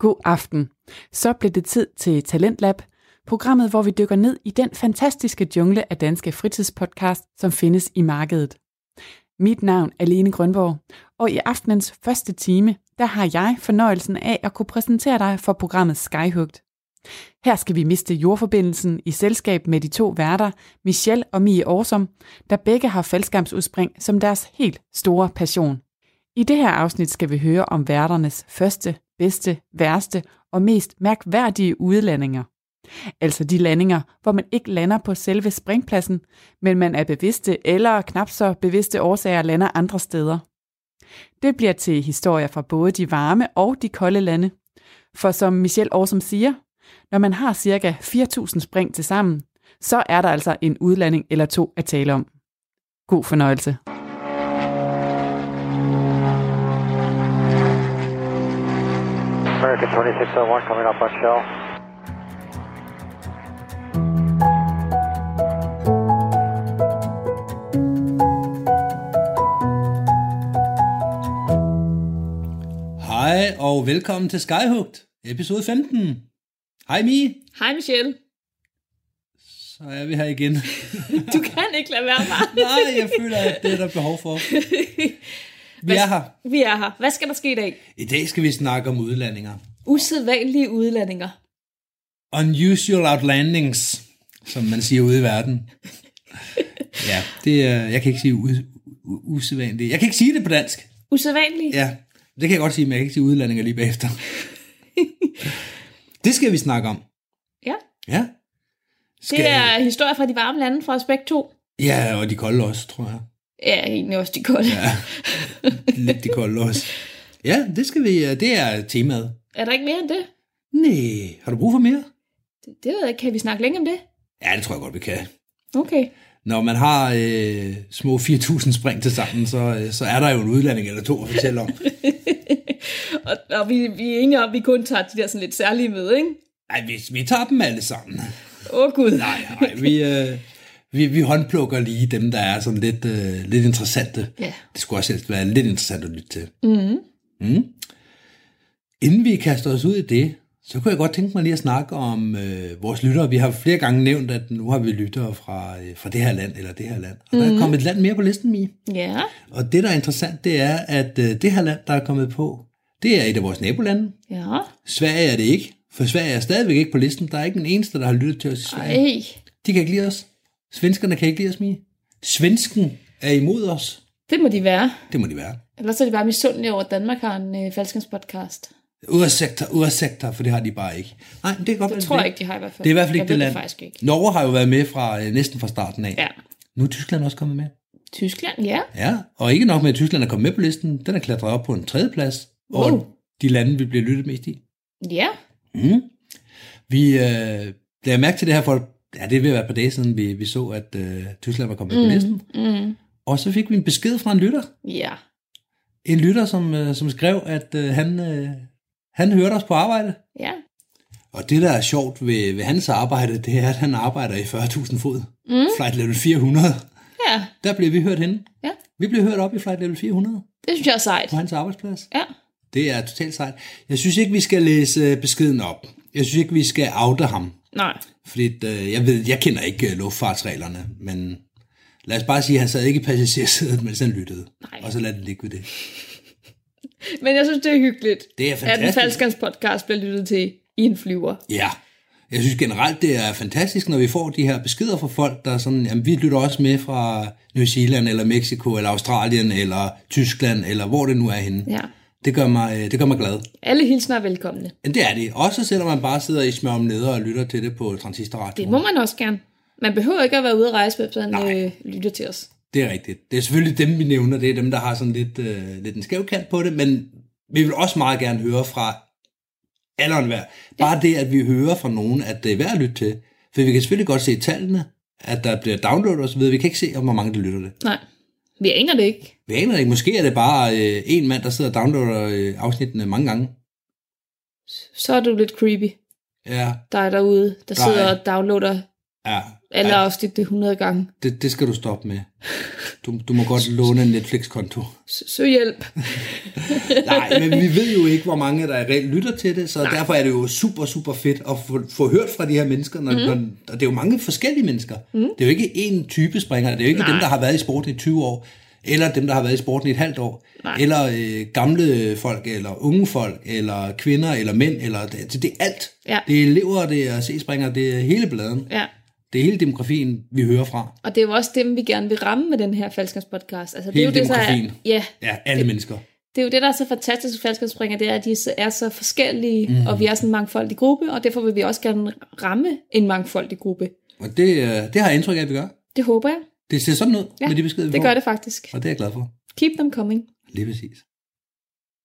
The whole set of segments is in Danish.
God aften. Så blev det tid til Talentlab, programmet, hvor vi dykker ned i den fantastiske jungle af danske fritidspodcast, som findes i markedet. Mit navn er Lene Grønborg, og i aftenens første time, der har jeg fornøjelsen af at kunne præsentere dig for programmet Skyhugt. Her skal vi miste jordforbindelsen i selskab med de to værter, Michelle og Mie Årsom, der begge har faldskærmsudspring som deres helt store passion. I det her afsnit skal vi høre om værternes første, bedste, værste og mest mærkværdige udlandinger. Altså de landinger, hvor man ikke lander på selve springpladsen, men man er bevidste eller knap så bevidste årsager lander andre steder. Det bliver til historier fra både de varme og de kolde lande. For som Michel Aarsom siger, når man har cirka 4.000 spring til sammen, så er der altså en udlanding eller to at tale om. God fornøjelse. American 2601 coming up on shell. Hej og velkommen til Skyhugt, episode 15. Hej Mie, Hej Michelle. så er vi her igen. Du kan ikke lade være med. Nej, jeg føler, at det er der behov for. Vi er her. Vi er her. Hvad skal der ske i dag? I dag skal vi snakke om udlandinger. Usædvanlige udlandinger. Unusual outlandings, som man siger ude i verden. Ja, det er, jeg kan ikke sige us, u- usædvanligt. Jeg kan ikke sige det på dansk. Usædvanlige? Ja, det kan jeg godt sige, men jeg kan ikke sige udlandinger lige bagefter. Det skal vi snakke om. ja. Ja. Skal, Det er historier fra de varme lande fra Aspekt 2. Ja, og de kolde også, tror jeg. Ja, egentlig også de kolde. Ja. Lidt de kolde også. Ja, det skal vi. øh, Det er temaet. Er der ikke mere end det? Nej, har du brug for mere? Det, det ved jeg ikke. Kan vi snakke længe om det? Ja, det tror jeg godt, vi kan. Okay. Når man har øh, små 4.000 spring til sammen, så, øh, så er der jo en udlanding eller to at fortælle om. Og, og vi, vi er enige om, at vi kun tager de der sådan lidt særlige med, ikke? Nej, vi, vi tager dem alle sammen. Åh oh, gud. Nej, nej, vi, øh, vi, vi håndplukker lige dem, der er sådan lidt, øh, lidt interessante. Ja. Det skulle også helst være lidt interessant at lytte til. Mm. Mm. Inden vi kaster os ud i det, så kunne jeg godt tænke mig lige at snakke om øh, vores lyttere. Vi har flere gange nævnt, at nu har vi lyttere fra, øh, fra det her land eller det her land. Og mm. der er kommet et land mere på listen, Mie. Ja. Og det, der er interessant, det er, at øh, det her land, der er kommet på, det er et af vores nabolande. Ja. Sverige er det ikke, for Sverige er stadigvæk ikke på listen. Der er ikke en eneste, der har lyttet til os i Sverige. Ej. De kan ikke lide os. Svenskerne kan ikke lide os, Mie. Svensken er imod os. Det må de være. Det må de være. Ellers er de bare misundelige over, at Danmark har en øh, falskenspodcast. Ursektor, ursektor, for det har de bare ikke. Nej, det kan godt Det tror jeg det. ikke, de har i hvert fald. Det er i hvert fald ikke jeg det land. faktisk ikke. Norge har jo været med fra øh, næsten fra starten af. Ja. Nu er Tyskland også kommet med. Tyskland, ja. Ja, og ikke nok med, at Tyskland er kommet med på listen. Den er klatret op på en tredje plads. Og Wow. de lande, vi bliver lyttet mest i. Ja. Mm. Vi øh, lagde mærke til det her for, ja, det er ved at være et par dage siden, vi, vi så, at øh, Tyskland var kommet med på listen. Mm. Og så fik vi en besked fra en lytter. Ja. En lytter, som, øh, som skrev, at øh, han, øh, han hørte os på arbejde. Ja. Og det, der er sjovt ved, ved hans arbejde, det er, at han arbejder i 40.000 fod. Mm. Flight level 400. Ja. Der bliver vi hørt henne. Ja. Vi bliver hørt op i flight level 400 Det synes jeg er sejt. på hans arbejdsplads. Ja. Det er totalt sejt. Jeg synes ikke, vi skal læse øh, beskeden op. Jeg synes ikke, vi skal oute ham. Nej. Fordi øh, jeg ved, jeg kender ikke øh, luftfartsreglerne, men lad os bare sige, at han sad ikke i passagersædet, mens han lyttede. Nej. Og så lad det ligge ved det. Men jeg synes, det er hyggeligt, Det er at en fantastisk. falskans podcast bliver lyttet til i en flyver. Ja. Jeg synes generelt, det er fantastisk, når vi får de her beskeder fra folk, der er sådan, jamen vi lytter også med fra New Zealand, eller Mexico, eller Australien, eller Tyskland, eller hvor det nu er henne. Ja. Det gør mig, øh, det gør mig glad. Alle hilsner er velkomne. Men det er det. Også selvom man bare sidder i smør om nede og lytter til det på transistorradio. Det må man også gerne. Man behøver ikke at være ude at rejse, hvis man Nej. øh, lytter til os. Det er rigtigt. Det er selvfølgelig dem, vi nævner. Det er dem, der har sådan lidt, øh, lidt en skæv kant på det, men vi vil også meget gerne høre fra alle og enhver. Bare det, at vi hører fra nogen, at det er værd at lytte til. For vi kan selvfølgelig godt se tallene, at der bliver downloadet osv. Vi kan ikke se, hvor mange der lytter det. Nej, vi aner det ikke. Vi aner det ikke. Måske er det bare øh, en mand, der sidder og downloader øh, afsnittene mange gange. Så er du lidt creepy. Ja, Dig derude, der Nej. sidder og downloader ja. Alle ja afsnit det 100 gange. det, det skal du stoppe med. Du, du må godt låne en Netflix-konto. Søg hjælp. Nej, men vi ved jo ikke, hvor mange der reelt lytter til det, så Nej. derfor er det jo super, super fedt at få, få hørt fra de her mennesker. Når, mm. når, og det er jo mange forskellige mennesker. Mm. Det er jo ikke én type springer. Det er jo ikke Nej. dem, der har været i sporten i 20 år, eller dem, der har været i sporten i et halvt år, Nej. eller øh, gamle folk, eller unge folk, eller kvinder, eller mænd, eller det, det er alt. Ja. Det er elever, det er C-springer, det er hele bladen. Ja. Det er hele demografien, vi hører fra. Og det er jo også dem, vi gerne vil ramme med den her podcast. Altså, det er jo det, så er, demografien. ja, Ja, alle mennesker. det er jo det, der er så fantastisk ved faldskærmsspringere, det er, at de er så forskellige, mm. og vi er sådan en mangfoldig gruppe, og derfor vil vi også gerne ramme en mangfoldig gruppe. Og det, øh, det har jeg indtryk af, at vi gør. Det håber jeg. Det ser sådan ud Ja, med de beskeder, vi Det får. gør det faktisk. Og det er jeg glad for. Keep them coming. Lige præcis.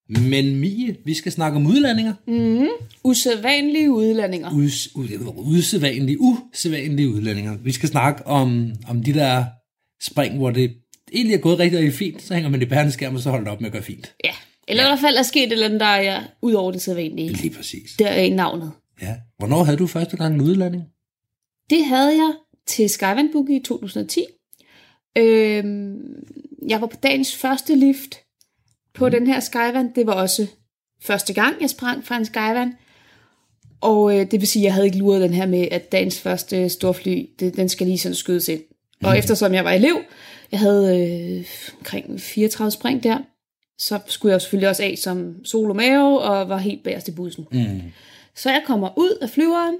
Men Mie, vi skal snakke om udlandinger. Mm. Usædvanlige udlandinger. Us, u- usædvanlige, usædvanlige udlandinger. Vi skal snakke om, om de der spring, hvor det egentlig er gået rigtig, rigtig fint. Så hænger man i bærendeskærm, og så holder det op med at gøre fint. Ja. Eller i hvert fald er sket et eller andet, der er ud over det sædvanlige. Lige præcis. Der er navnet. Ja. Hvornår havde du første gang en udlanding? Det havde jeg til Skyvan Boogie i 2010. Øhm, jeg var på dagens første lift på den her Skyvan. Det var også første gang, jeg sprang fra en Skyvan. Og øh, det vil sige, at jeg havde ikke luret den her med, at dagens første storfly, det, den skal lige sådan skydes ind. Og eftersom jeg var elev, jeg havde øh, omkring 34 spring der, så skulle jeg selvfølgelig også af som solo mave, og var helt bagerst i bussen. Mm. Så jeg kommer ud af flyveren,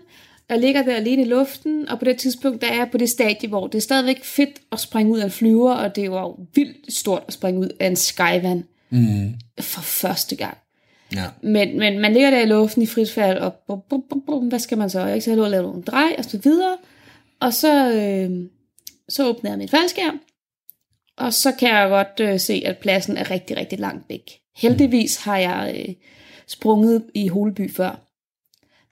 jeg ligger der alene i luften, og på det tidspunkt, der er jeg på det stadie, hvor det er stadigvæk fedt at springe ud af en flyver, og det var jo vildt stort at springe ud af en Skyvan Mm. for første gang. Ja. Men, men man ligger der i luften i frit fald, og bum, bum, bum, bum, hvad skal man så? Jeg skal have lave nogle drej, og så videre. Og så, øh, så åbner jeg min faldskærm, og så kan jeg godt øh, se, at pladsen er rigtig, rigtig langt væk. Heldigvis har jeg øh, sprunget i Holeby før.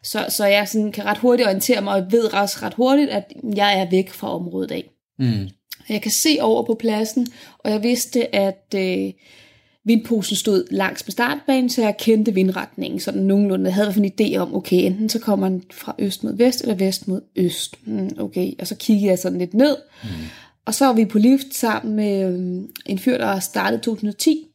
Så, så jeg sådan kan ret hurtigt orientere mig, og ved også ret hurtigt, at jeg er væk fra området af. Mm. Jeg kan se over på pladsen, og jeg vidste, at øh, vindposen stod langs på startbanen, så jeg kendte vindretningen sådan nogenlunde. Jeg havde i hvert fald en idé om, okay, enten så kommer den fra øst mod vest, eller vest mod øst. Mm, okay, og så kiggede jeg sådan lidt ned. Mm. Og så var vi på lift sammen med øh, en fyr, der startede i 2010.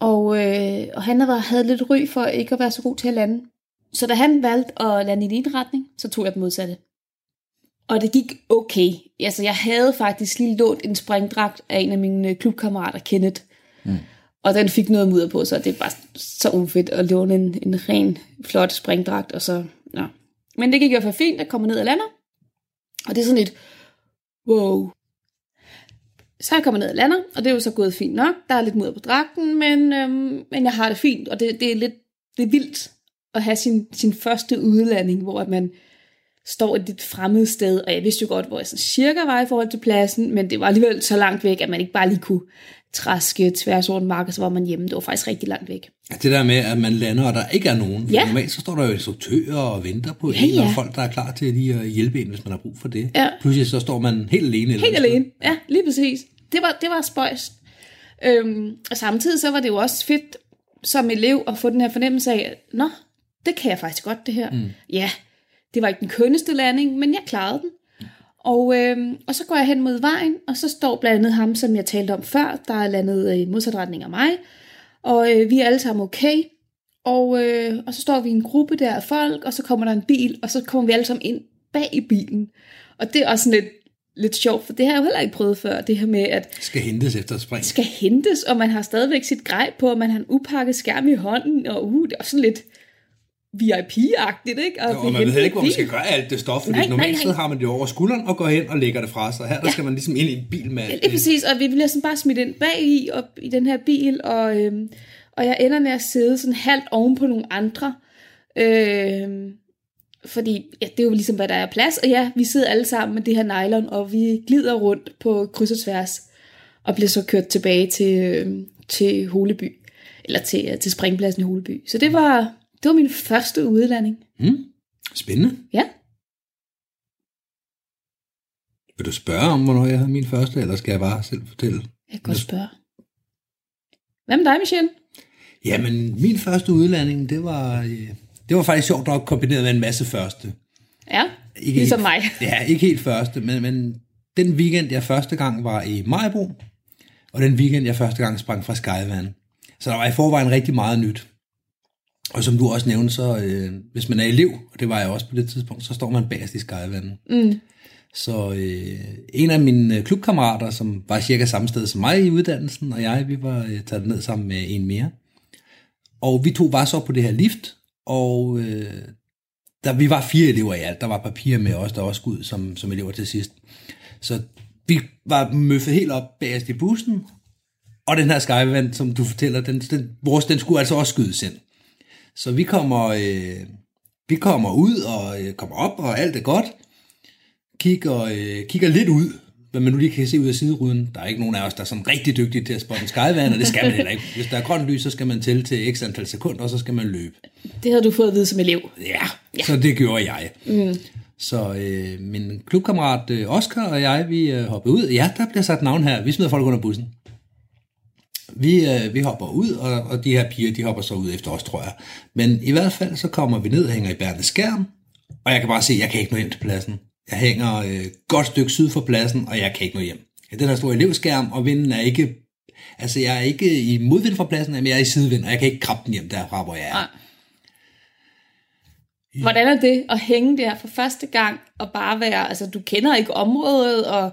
Og, øh, og han havde, havde lidt ry for ikke at være så god til at lande. Så da han valgte at lande i din retning, så tog jeg den modsatte. Og det gik okay. Altså, jeg havde faktisk lige lånt en springdragt af en af mine øh, klubkammerater, Kenneth. Mm. Og den fik noget mudder på, så det er bare så ufedt at låne en, en ren, flot springdragt. Og så, ja. Men det gik i hvert fald fint, at komme ned og lander. Og det er sådan et, wow. Så jeg kommer ned og lander, og det er jo så gået fint nok. Der er lidt mudder på dragten, men, øhm, men jeg har det fint, og det, det er lidt det er vildt at have sin, sin første udlanding, hvor at man står et lidt fremmed sted, og jeg vidste jo godt, hvor jeg sådan cirka var i forhold til pladsen, men det var alligevel så langt væk, at man ikke bare lige kunne træske tværs over en mark, og så var man hjemme. Det var faktisk rigtig langt væk. Det der med, at man lander, og der ikke er nogen. Ja. Normalt så står der jo instruktører og venter på Ja, en, ja. og folk, der er klar til lige at hjælpe en, hvis man har brug for det. Ja. Pludselig så står man helt alene. Helt alene. Ja, lige præcis. Det var, det var spøjs. Øhm, og samtidig så var det jo også fedt som elev at få den her fornemmelse af, nå, det kan jeg faktisk godt det her. Mm. Ja, det var ikke den kønneste landing, men jeg klarede den. Og, øhm, og så går jeg hen mod vejen, og så står blandt andet ham, som jeg talte om før, der er landet i modsat retning af mig. Og øh, vi er alle sammen okay. Og, øh, og så står vi i en gruppe der af folk, og så kommer der en bil, og så kommer vi alle sammen ind bag i bilen. Og det er også sådan lidt, lidt sjovt, for det har jeg jo heller ikke prøvet før, det her med, at Skal hentes efter spring. skal hentes, og man har stadigvæk sit grej på, og man har en upakket skærm i hånden, og uh, det er også sådan lidt VIP-agtigt, ikke? Jo, og man ved heller ikke, hvor man skal gøre alt det stof, fordi Nej, nej, normalt nej. så har man det over skulderen og går hen og lægger det fra sig. Her der skal man ligesom ind i en bil med Ja, lige præcis, og vi bliver sådan bare smidt ind bag i, og, i den her bil, og, øhm, og jeg ender med at sidde sådan halvt oven på nogle andre, øhm, fordi ja, det er jo ligesom, hvad der er plads, og ja, vi sidder alle sammen med det her nylon, og vi glider rundt på kryds og tværs, og bliver så kørt tilbage til, øhm, til Holeby, eller til, øh, til springpladsen i Holeby. Så det var, det var min første udlanding. Mm. Spændende. Ja. Vil du spørge om, hvornår jeg havde min første, eller skal jeg bare selv fortælle? Jeg kan godt spørge. Hvad med dig, Michelle? Jamen, min første udlanding, det var, øh, det var faktisk sjovt nok kombineret med en masse første. Ja, Ikke ligesom helt, mig. Ja, ikke helt første, men, men den weekend, jeg første gang var i Majbo, og den weekend, jeg første gang sprang fra Skyvan. Så der var i forvejen rigtig meget nyt. Og som du også nævnte, så øh, hvis man er elev, og det var jeg også på det tidspunkt, så står man bagerst i Skyvan. Mm. Så øh, en af mine øh, klubkammerater, som var cirka samme sted som mig i uddannelsen, og jeg, vi var øh, taget ned sammen med en mere. Og vi to var så på det her lift, og øh, der, vi var fire elever i alt. Der var papir med os, der også skulle ud som, som elever til sidst. Så vi var møffet helt op bagerst i bussen, og den her Skyvand, som du fortæller, den, den, vores, den skulle altså også skydes ind. Så vi kommer, øh, vi kommer ud og øh, kommer op, og alt er godt. Kigger, øh, kigger lidt ud, hvad man nu lige kan se ud af sideruden. Der er ikke nogen af os, der er sådan rigtig dygtige til at spotte en skyvand, og det skal man heller ikke. Hvis der er grønt lys, så skal man tælle til x antal sekunder, og så skal man løbe. Det havde du fået at vide som elev. Ja, ja. så det gjorde jeg. Mm. Så øh, min klubkammerat øh, Oscar og jeg, vi øh, hoppede ud. Ja, der bliver sat navn her. Vi smider folk under bussen. Vi, øh, vi hopper ud, og, og de her piger, de hopper så ud efter os, tror jeg. Men i hvert fald, så kommer vi ned og hænger i bærende skærm, og jeg kan bare se, at jeg kan ikke nå hjem til pladsen. Jeg hænger øh, godt stykke syd for pladsen, og jeg kan ikke nå hjem. Den her store elevskærm, og vinden er ikke... Altså, jeg er ikke i modvind fra pladsen, men jeg er i sidevind, og jeg kan ikke krabbe den hjem derfra, hvor jeg er. Nej. Hvordan er det at hænge der for første gang, og bare være, altså du kender ikke området, og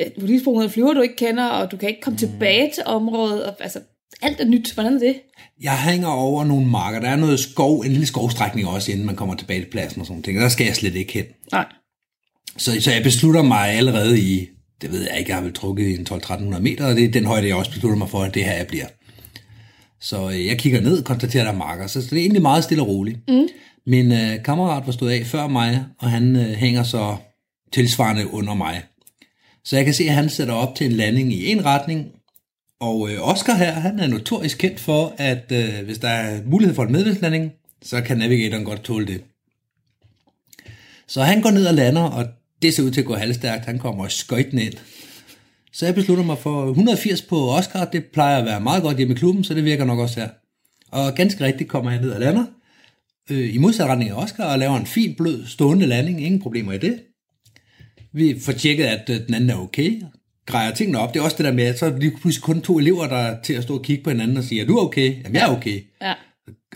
øh, er flyver, du ikke kender, og du kan ikke komme mm. tilbage til området, og altså alt er nyt. Hvordan er det? Jeg hænger over nogle marker. Der er noget skov, en lille skovstrækning også, inden man kommer tilbage til pladsen og sådan ting. Der skal jeg slet ikke hen. Nej. Så, så jeg beslutter mig allerede i, det ved jeg ikke, jeg har vel trukket i en 12-1300 meter, og det er den højde, jeg også beslutter mig for, at det her jeg bliver. Så øh, jeg kigger ned og konstaterer, at der er marker, så, så det er egentlig meget stille og roligt. Mm. Min øh, kammerat var stået af før mig, og han øh, hænger så tilsvarende under mig. Så jeg kan se, at han sætter op til en landing i en retning, og øh, Oscar her, han er notorisk kendt for, at øh, hvis der er mulighed for en medvindslanding, så kan navigatoren godt tåle det. Så han går ned og lander, og det ser ud til at gå halvstærkt. Han kommer skøjten ind. Så jeg beslutter mig for 180 på Oscar. Det plejer at være meget godt hjemme i klubben, så det virker nok også her. Og ganske rigtigt kommer jeg ned og lander. Øh, I modsatretning af Oscar og laver en fin, blød, stående landing. Ingen problemer i det. Vi får tjekket, at øh, den anden er okay. Grejer tingene op. Det er også det der med, at så er det pludselig kun to elever, der er til at stå og kigge på hinanden og sige, er du okay? Jamen, jeg er okay. Ja.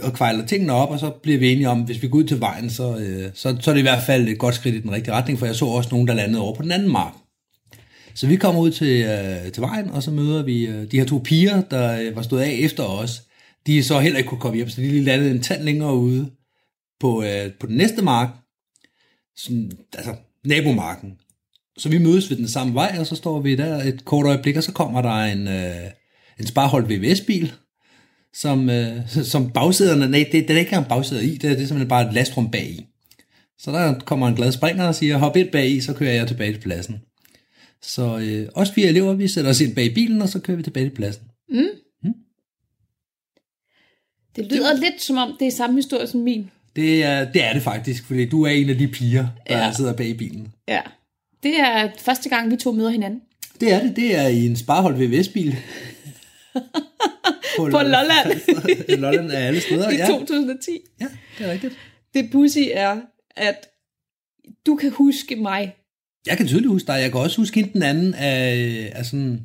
Og kvejler tingene op, og så bliver vi enige om, hvis vi går ud til vejen, så, øh, så, så er det i hvert fald et godt skridt i den rigtige retning, for jeg så også nogen, der landede over på den anden mark. Så vi kommer ud til, øh, til vejen, og så møder vi øh, de her to piger, der øh, var stået af efter os. De så heller ikke kunne komme hjem, så de lige landede en tand længere ude på, øh, på den næste mark, sådan, altså nabomarken. Så vi mødes ved den samme vej, og så står vi der et kort øjeblik, og så kommer der en, øh, en sparholdt VVS-bil, som, øh, som bagsæderne, nej, det, det er ikke engang bagsæder i, det, det er simpelthen bare et lastrum bag i. Så der kommer en glad springer og siger, hop ind bag i, så kører jeg tilbage til pladsen. Så øh, os fire elever, vi sætter os ind bag bilen, og så kører vi tilbage til pladsen. Mm. Mm. Det lyder det, lidt som om, det er samme historie som min. Det er, det er det faktisk, fordi du er en af de piger, der ja. sidder bag bilen. Ja. Det er første gang, vi to møder hinanden. Det er det. Det er i en sparholdt VVS-bil. på, på Lolland. Lolland er alle steder, I 2010. Ja, det er rigtigt. Det pussy er, at du kan huske mig. Jeg kan tydeligt huske dig. Jeg kan også huske hende den anden af, af sådan...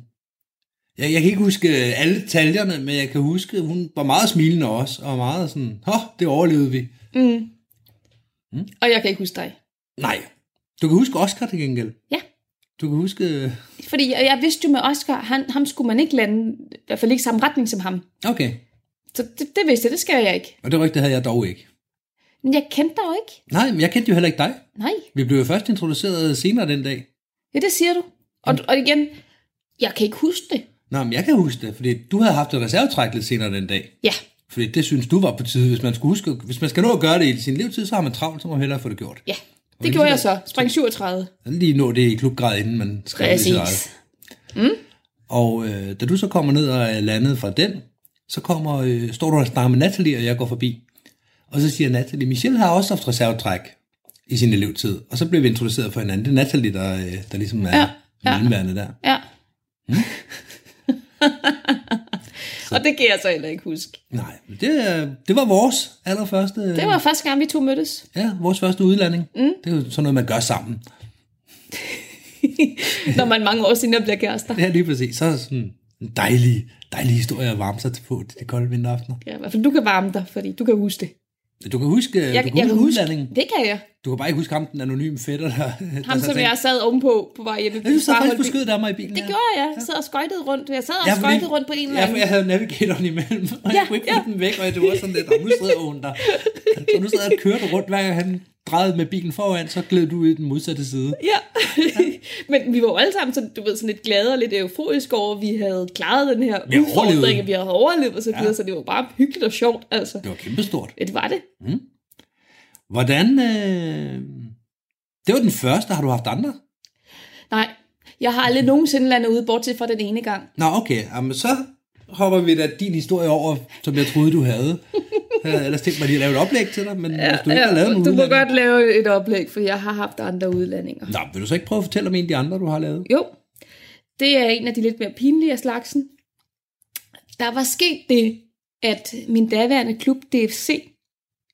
Jeg, jeg kan ikke huske alle detaljerne, men jeg kan huske, at hun var meget smilende også, og meget sådan, åh, det overlevede vi. Mm. Mm. Og jeg kan ikke huske dig. Nej. Du kan huske Oscar til gengæld. Ja. Du kan huske... Fordi jeg, jeg vidste jo med Oscar, han, ham skulle man ikke lande, i hvert fald ikke samme retning som ham. Okay. Så det, det vidste jeg, det skal jeg ikke. Og det rygte havde jeg dog ikke. Men jeg kendte dig jo ikke. Nej, men jeg kendte jo heller ikke dig. Nej. Vi blev jo først introduceret senere den dag. Ja, det siger du. Og, og igen, jeg kan ikke huske det. Nej, men jeg kan huske det, fordi du havde haft et reservetræk lidt senere den dag. Ja. Fordi det synes du var på tide. Hvis man, skulle huske, hvis man skal nå at gøre det i sin levetid, så har man travlt, så må man hellere få det gjort. Ja, det gjorde jeg så. Spring 37. Lige nå det i klubgrad, inden man skrev det i Mm. Og øh, da du så kommer ned og er landet fra den, så kommer, øh, står du og snakker med Natalie, og jeg går forbi. Og så siger Natalie, Michelle har også haft reservetræk i sin elevtid. Og så blev vi introduceret for hinanden. Det er Natalie, der, øh, der ligesom er Ja, ja. der. Ja. og det kan jeg så heller ikke huske. Nej, men det, det var vores allerførste... Det var første gang, vi to mødtes. Ja, vores første udlanding. Mm. Det er jo sådan noget, man gør sammen. Når man mange år senere bliver kærester. Ja, lige præcis. Så er det sådan en dejlig, dejlig historie at varme sig til på de kolde vinteraftener. Ja, i hvert fald du kan varme dig, fordi du kan huske det. Du kan huske, jeg, du kan huske udlandingen. Det kan jeg. Du kan bare ikke huske ham, den anonyme fætter, der... Ham, som jeg sad ovenpå på vej hjemme. Ja, du sad faktisk på skødet af mig i bilen. Det gjorde jeg. Jeg sad og skøjtede rundt. Jeg sad og Ja, ja, skøjtede rundt på en eller Ja, anden. for jeg havde navigatoren imellem, og jeg Ja, kunne ikke ja. den væk, og det var sådan lidt, og nu sidder åen der. Så nu sad jeg og kørte rundt, hver gang han drejede med bilen foran, så gled du i den modsatte side. Ja, men vi var jo alle sammen sådan, du ved, sådan lidt glade og lidt euforiske over, at vi havde klaret den her Vi overlevet. udfordring, at vi havde overlevet og så videre, Ja. så det var bare hyggeligt og sjovt, altså. Det var kæmpestort. Ja, det var det. Hvordan... Øh... Det var den første, har du haft andre? Nej, jeg har aldrig nogensinde landet ude, bortset fra den ene gang. Nå, okay. Jamen, så hopper vi da din historie over, som jeg troede, du havde. Jeg havde ellers tænkt mig lige at lave et oplæg til dig, men ja, hvis du ikke har lavet nogen du må udlanding- godt lave et oplæg, for jeg har haft andre udlandinger. Nå, vil du så ikke prøve at fortælle om en af de andre, du har lavet? Jo, det er en af de lidt mere pinlige af slagsen. Der var sket det, at min daværende klub DFC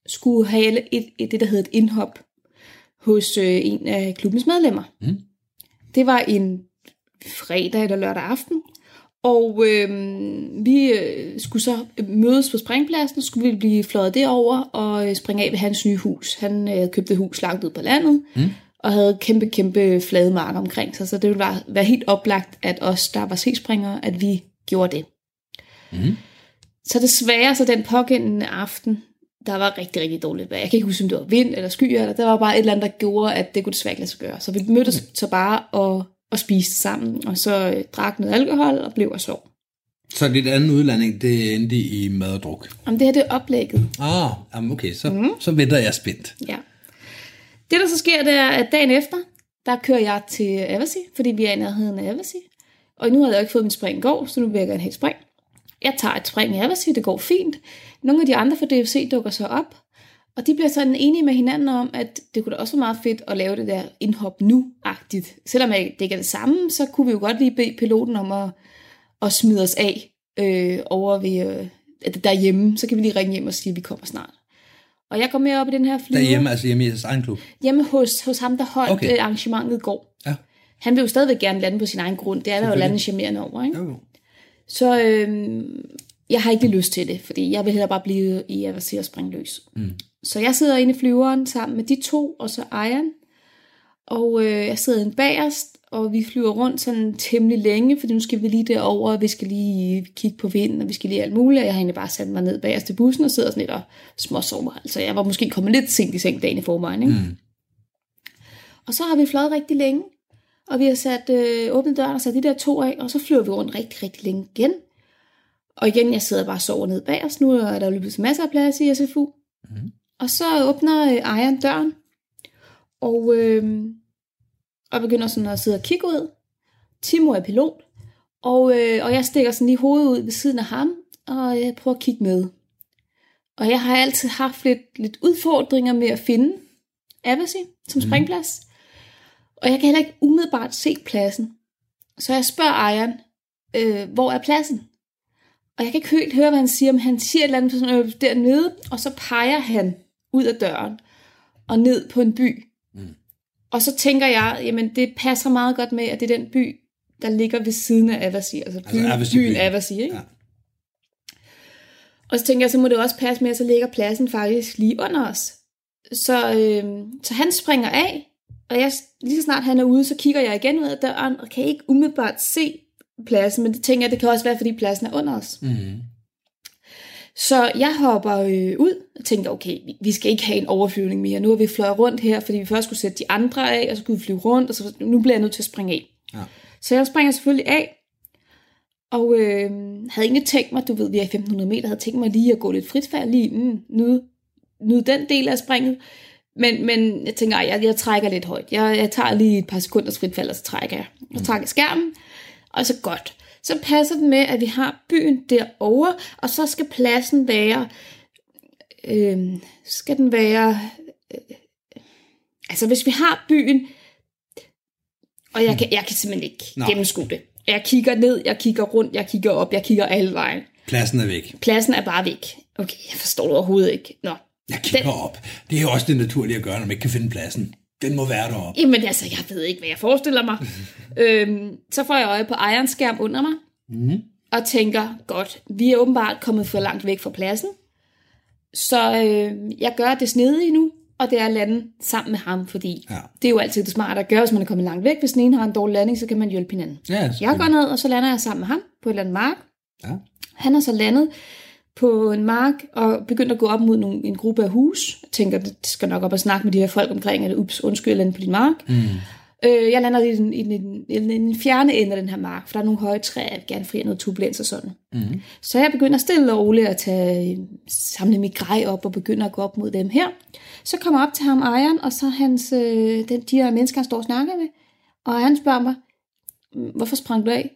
skulle have et, et, det, der hedder et indhop hos øh, en af klubbens medlemmer. Mm. Det var en fredag eller lørdag aften, og øh, vi øh, skulle så mødes på springpladsen, skulle vi blive fløjet derover og øh, springe af ved hans nye hus. Han øh, havde købt et hus langt ud på landet, Mm. og havde kæmpe, kæmpe flade marker omkring sig, så det ville være, være helt oplagt, at os, der var C-springere, at vi gjorde det. Mm. Så desværre, så den pågældende aften, der var rigtig, rigtig dårligt vejr. Jeg kan ikke huske, om det var vind eller skyer, eller der var bare et eller andet, der gjorde, at det kunne desværre ikke lade sig gøre. Så vi mødtes så bare og, og spiste sammen, og så øh, drak noget alkohol og blev og sov. Så dit anden udlanding, det endte i mad og druk. Om det her, det er oplægget. Ah, jamen okay, så, mm. så venter jeg spændt. Ja. Det, der så sker, det er, at dagen efter, der kører jeg til Avasi, fordi vi er i nærheden af Avasi. Og nu har jeg ikke fået min spring i går, så nu vil jeg gerne have et spring. Jeg tager et spring i Avasi, det går fint. Nogle af de andre fra DFC dukker så op, og de bliver sådan enige med hinanden om, at det kunne da også være meget fedt at lave det der indhop nu-agtigt. Selvom det ikke er det samme, så kunne vi jo godt lige bede piloten om at, at smide os af øh, over ved, øh, at derhjemme. Så kan vi lige ringe hjem og sige, at vi kommer snart. Og jeg går med op i den her flyver. Derhjemme, altså hjemme i jeres egen klub. Hjemme hos, hos ham, der holdt Okay. okay. arrangementet i går. Ja. Han vil jo stadigvæk gerne lande på sin egen grund. Det er der jo landet charmerende over, ikke? Jo. Så øhm, jeg har ikke lyst til det, fordi jeg vil hellere bare blive i Avasi og springe løs. Mm. Så jeg sidder inde i flyveren sammen med de to, og så Ejern. Og øh, jeg sidder inde bagerst, og vi flyver rundt sådan temmelig længe, fordi nu skal vi lige derover, og vi skal lige kigge på vinden, og vi skal lige alt muligt. Og jeg har egentlig bare sat mig ned bagerst til bussen og sidder sådan lidt og småsover. Altså jeg var måske kommet lidt sent i seng dagen i forvejen, ikke? Mm. Og så har vi fløjet rigtig længe, og vi har sat øh, åbnet døren og sat de der to af, og så flyver vi rundt rigtig, rigtig længe igen. Og igen, jeg sidder bare og sover ned bag os. Nu er der jo løbet masser af plads i SFU. Mhm. Og så åbner øh, ejeren døren, og, øh, og begynder sådan at sidde og kigge ud. Timo er pilot, og, øh, og jeg stikker sådan lige hovedet ud ved siden af ham, og jeg prøver at kigge med. Og jeg har altid haft lidt, lidt udfordringer med at finde Avasi som springplads. Og jeg kan heller ikke umiddelbart se pladsen. Så jeg spørger ejeren, øh, hvor er pladsen? Og jeg kan ikke helt høre, hvad han siger, men han siger et eller andet sådan, øh, dernede, og så peger han ud af døren og ned på en by. Mm. Og så tænker jeg, jamen det passer meget godt med, at det er den by, der ligger ved siden af Avasi, altså, byen, Altså Avasi byen byen. Avasi, ikke? Ja. Og så tænker jeg, så må det også passe med, at så ligger pladsen faktisk lige under os. Så, øh, så han springer af, og jeg, lige så snart han er ude, så kigger jeg igen ud af døren, og kan ikke umiddelbart se pladsen, men det tænker jeg, det kan også være, fordi pladsen er under os. Mm. Så jeg hopper øh, ud og tænker, okay, vi, skal ikke have en overflyvning mere. Nu har vi fløjet rundt her, fordi vi først skulle sætte de andre af, og så skulle vi flyve rundt, og så nu bliver jeg nødt til at springe af. Ja. Så jeg springer selvfølgelig af, og øh, havde egentlig tænkt mig, du ved, vi er i 1500 meter, havde tænkt mig lige at gå lidt fritfærd, lige mm, nyde, nyde den del af springet. Men, men jeg tænker, ej, jeg, jeg trækker lidt højt. Jeg, jeg tager lige et par sekunders fritfald, og så trækker jeg. Og trækker skærmen, og så godt. Så passer det med, at vi har byen derovre, og så skal pladsen være, øh, skal den være, øh, altså hvis vi har byen, og jeg kan, jeg kan simpelthen ikke Nå. gennemskue det. Jeg kigger ned, jeg kigger rundt, jeg kigger op, jeg kigger alle vejen. Pladsen er væk. Pladsen er bare væk. Okay, jeg forstår det overhovedet ikke. Nå, Jeg kigger op. Det er jo også det naturlige at gøre, når man ikke kan finde pladsen. Den må være deroppe. Jamen altså, jeg ved ikke, hvad jeg forestiller mig. øhm, så får jeg øje på skærm under mig, Mm. og tænker, godt, vi er åbenbart kommet for langt væk fra pladsen. Så øh, jeg gør det snedige nu, og det er at lande sammen med ham, fordi Ja. det er jo altid det smarte at gøre, hvis man er kommet langt væk. Hvis den ene har en dårlig landing, så kan man hjælpe hinanden. Ja, Jeg går ned, og så lander jeg sammen med ham på et eller andet mark. Ja. Han er så landet på en mark og begyndt at gå op mod nogle, en gruppe af hus. Jeg tænker, det skal nok op og snakke med de her folk omkring, at ups, undskyld, jeg på din mark. Mm. Øh, jeg lander i den, i, den, i den, fjerne ende af den her mark, for der er nogle høje træer, jeg vil gerne fri noget turbulens og sådan. Mm. Så jeg begynder stille og roligt at tage, samle mit grej op og begynder at gå op mod dem her. Så kommer jeg op til ham, ejeren, og så hans, øh, den, de her mennesker, han står og snakker med. Og ejeren spørger mig, "Mm, hvorfor sprang du af?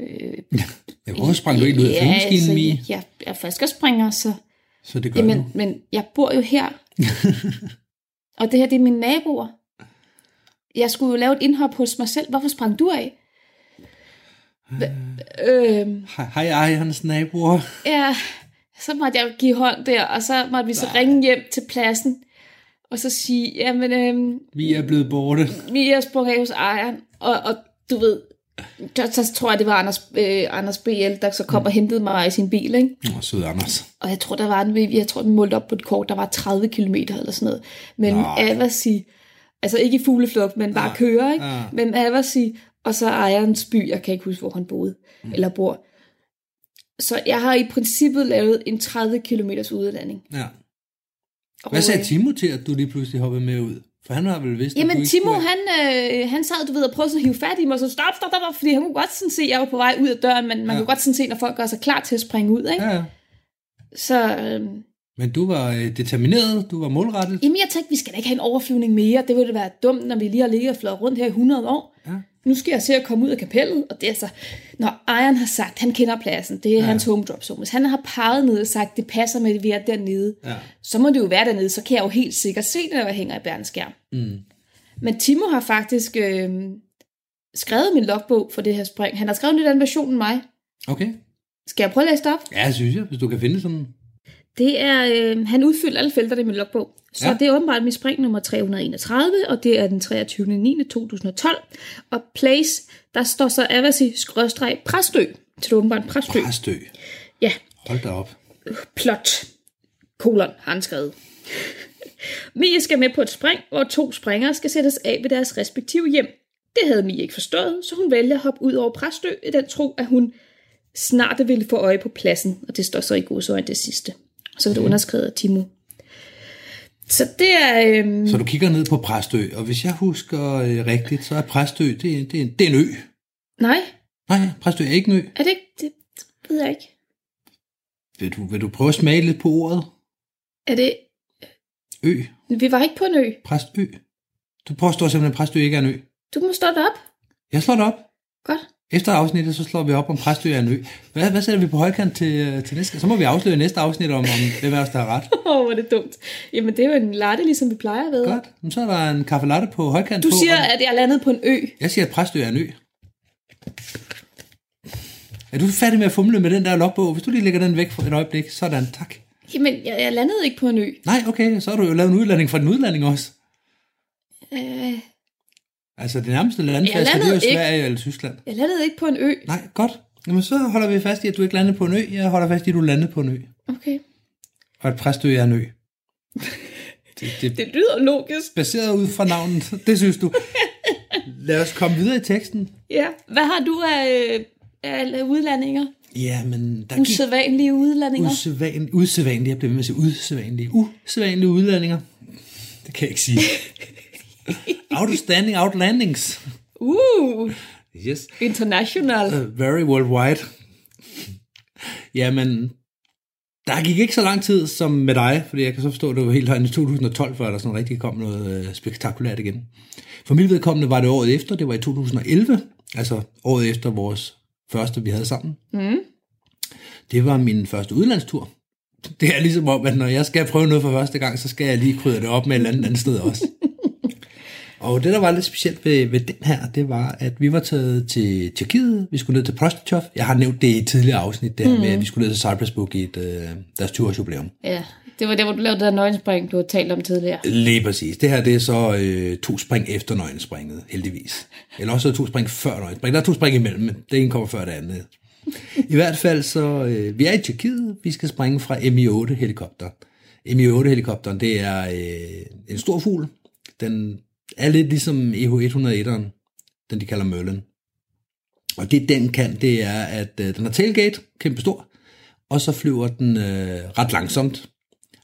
Øh, Ja, hvorfor sprang du ikke ud af flyvemaskinen, altså, Mie? jeg, jeg er falskerspringer, så... Så det gør Jamen, du. men jeg bor jo her. og det her, det er mine naboer. Jeg skulle jo lave et indhop hos mig selv. Hvorfor sprang du af? Hva- Øh, Hej, hej, ej, hans naboer. ja, så måtte jeg give hånd der, og så måtte vi så ringe hjem til pladsen, og så sige, jamen, øh, Vi er blevet borte. vi er sprunget af hos ejeren, og, og du ved, så, tror jeg, det var Anders, øh, Anders BL, der så kom og hentede mig i sin bil, ikke? Åh, sød Anders. Og jeg tror, der var en, jeg tror, den målte op på et kort, der var 30 km eller sådan noget. Men. Avasi, altså ikke i fugleflugt, men bare Ja. køre, ikke? Ja. Men Avasi, og så ejerens by, jeg kan ikke huske, hvor han boede, mm. eller bor. Så jeg har i princippet lavet en 30 km udlanding. Ja. Hvad sagde Timo til, at du lige pludselig hoppede med ud? For han har vel vidst, at Jamen ikke Timo, skulle... han, øh, han sad, du ved, og prøvede at hive fat i mig, så stop, stop, stop, fordi han kunne godt sådan se, at jeg var på vej ud af døren, men man Ja. kunne godt sådan se, når folk gør sig klar til at springe ud, ikke? Ja. Så, øh, Men du var øh, determineret, du var målrettet. Jamen, jeg tænkte, vi skal da ikke have en overflyvning mere. Det ville være dumt, når vi lige har ligget og flået rundt her i 100 år. Ja. Nu skal jeg se at komme ud af kapellet, og det er så, når ejeren har sagt, han kender pladsen, det er ja. Hans home drop zone. Hvis han har peget ned og sagt, det passer med, at vi er dernede, Ja. så må det jo være dernede, så kan jeg jo helt sikkert se det, når jeg hænger i bærens Mm. Men Timo har faktisk øh, skrevet min logbog for det her spring. Han har skrevet en lidt anden version end mig. Okay. Skal jeg prøve at læse det op? Ja, synes jeg, hvis du kan finde sådan... Det er, øh, han udfyldte alle felterne i min logbog. Så Ja. det er åbenbart mit spring nummer 331, og det er den 23. 9. 2012. Og place, der står så Avasi skråstreg Præstø. Så det er åbenbart Præstø. Præstø. Ja, Hold da op. plot. Kolon har han skrevet. Mie skal med på et spring, hvor to springere skal sættes af ved deres respektive hjem. Det havde Mie ikke forstået, så hun vælger at hoppe ud over Præstø i den tro, at hun snart ville få øje på pladsen, og det står så i godsøjne det sidste. Så er det underskrevet af Timo. Så det er... Øhm, Så du kigger ned på Præstø, og hvis jeg husker øh, rigtigt, så er Præstø, det, er- det, er, det er en ø. nej, Nej, Præstø er ikke en ø. er det ikke? Det ved jeg ikke. Vil du, vil du prøve at smage lidt på ordet? Er det... Ø. Vi var ikke på en ø. Præstø. Du påstår simpelthen, at Præstø ikke er en ø. Du må stå det op. Jeg slår det op. Godt. Efter afsnittet, så slår vi op om Præstø er en ø. Hvad, hvad sætter vi på højkant til, øh, til næste? Så må vi afsløre næste afsnit om, om hvem af os, der har ret. Åh, oh, hvor er det dumt. Jamen, det er jo en latte, ligesom vi plejer at være. Godt. Men så er der en kaffe latte på højkant Du på. siger, og- at jeg er landet på en ø. Jeg siger, at Præstø er en ø. Er du færdig med at fumle med den der logbog? Hvis du lige lægger den væk for et øjeblik, sådan, tak. Jamen, jeg, jeg landede ikke på en ø. Nej, okay, så har du jo lavet en udlanding fra den udlanding også. Øh, Altså det nærmeste landfast, det er jo landede ikke. Sverige eller Tyskland. jeg landede ikke på en ø. Nej, godt. Jamen så holder vi fast i, at du ikke landede på en ø. Jeg holder fast i, at du landede på en ø. Okay. Og at Præstø er en ø. Det, det, Det lyder logisk. baseret ud fra navnet, det synes du. Lad os komme videre i teksten. Ja. Hvad har du af, af udlandinger? Ja, men der gik Usædvanlige udlandinger? usædvan, usædvanlige, jeg bliver ved med at sige usædvanlige, usædvanlige udlandinger. Det kan jeg ikke sige. Outstanding outlandings. Uh, Yes. international. Uh, very worldwide. Jamen, der gik ikke så lang tid som med dig, fordi jeg kan så forstå, at det var helt herinde i 2012, før der sådan rigtig kom noget øh, spektakulært igen. For mit vedkommende var det året efter, det var i 2011, altså året efter vores første, vi havde sammen. Mm. Det var min første udlandstur. Det er ligesom om, at når jeg skal prøve noget for første gang, så skal jeg lige krydre det op med et eller andet andet sted også. Og det, der var lidt specielt ved, ved den her, det var, at vi var taget til Tjekkiet. Vi skulle ned til Prostachov. Jeg har nævnt det i et tidligere afsnit, der mm. med, at vi skulle ned til Cyprus Book i et, øh, deres 20-års jubilæum. Ja, Det var der, hvor du lavede det der nøgenspring, du har talt om tidligere. Lige præcis. Det her det er så øh, to spring efter nøgenspringet, heldigvis. Eller også to spring før nøgenspringet. Der er to spring imellem, men det ene kommer før det andet. I hvert fald så, øh, vi er i Tjekkiet, vi skal springe fra Mi-8 helikopter. Mi-8 helikopteren, det er øh, en stor fugl. Den er lidt ligesom EH101'eren, den de kalder Merlin. Og det den kan, det er, at øh, den har tailgate, kæmpe stor, og så flyver den øh, ret langsomt.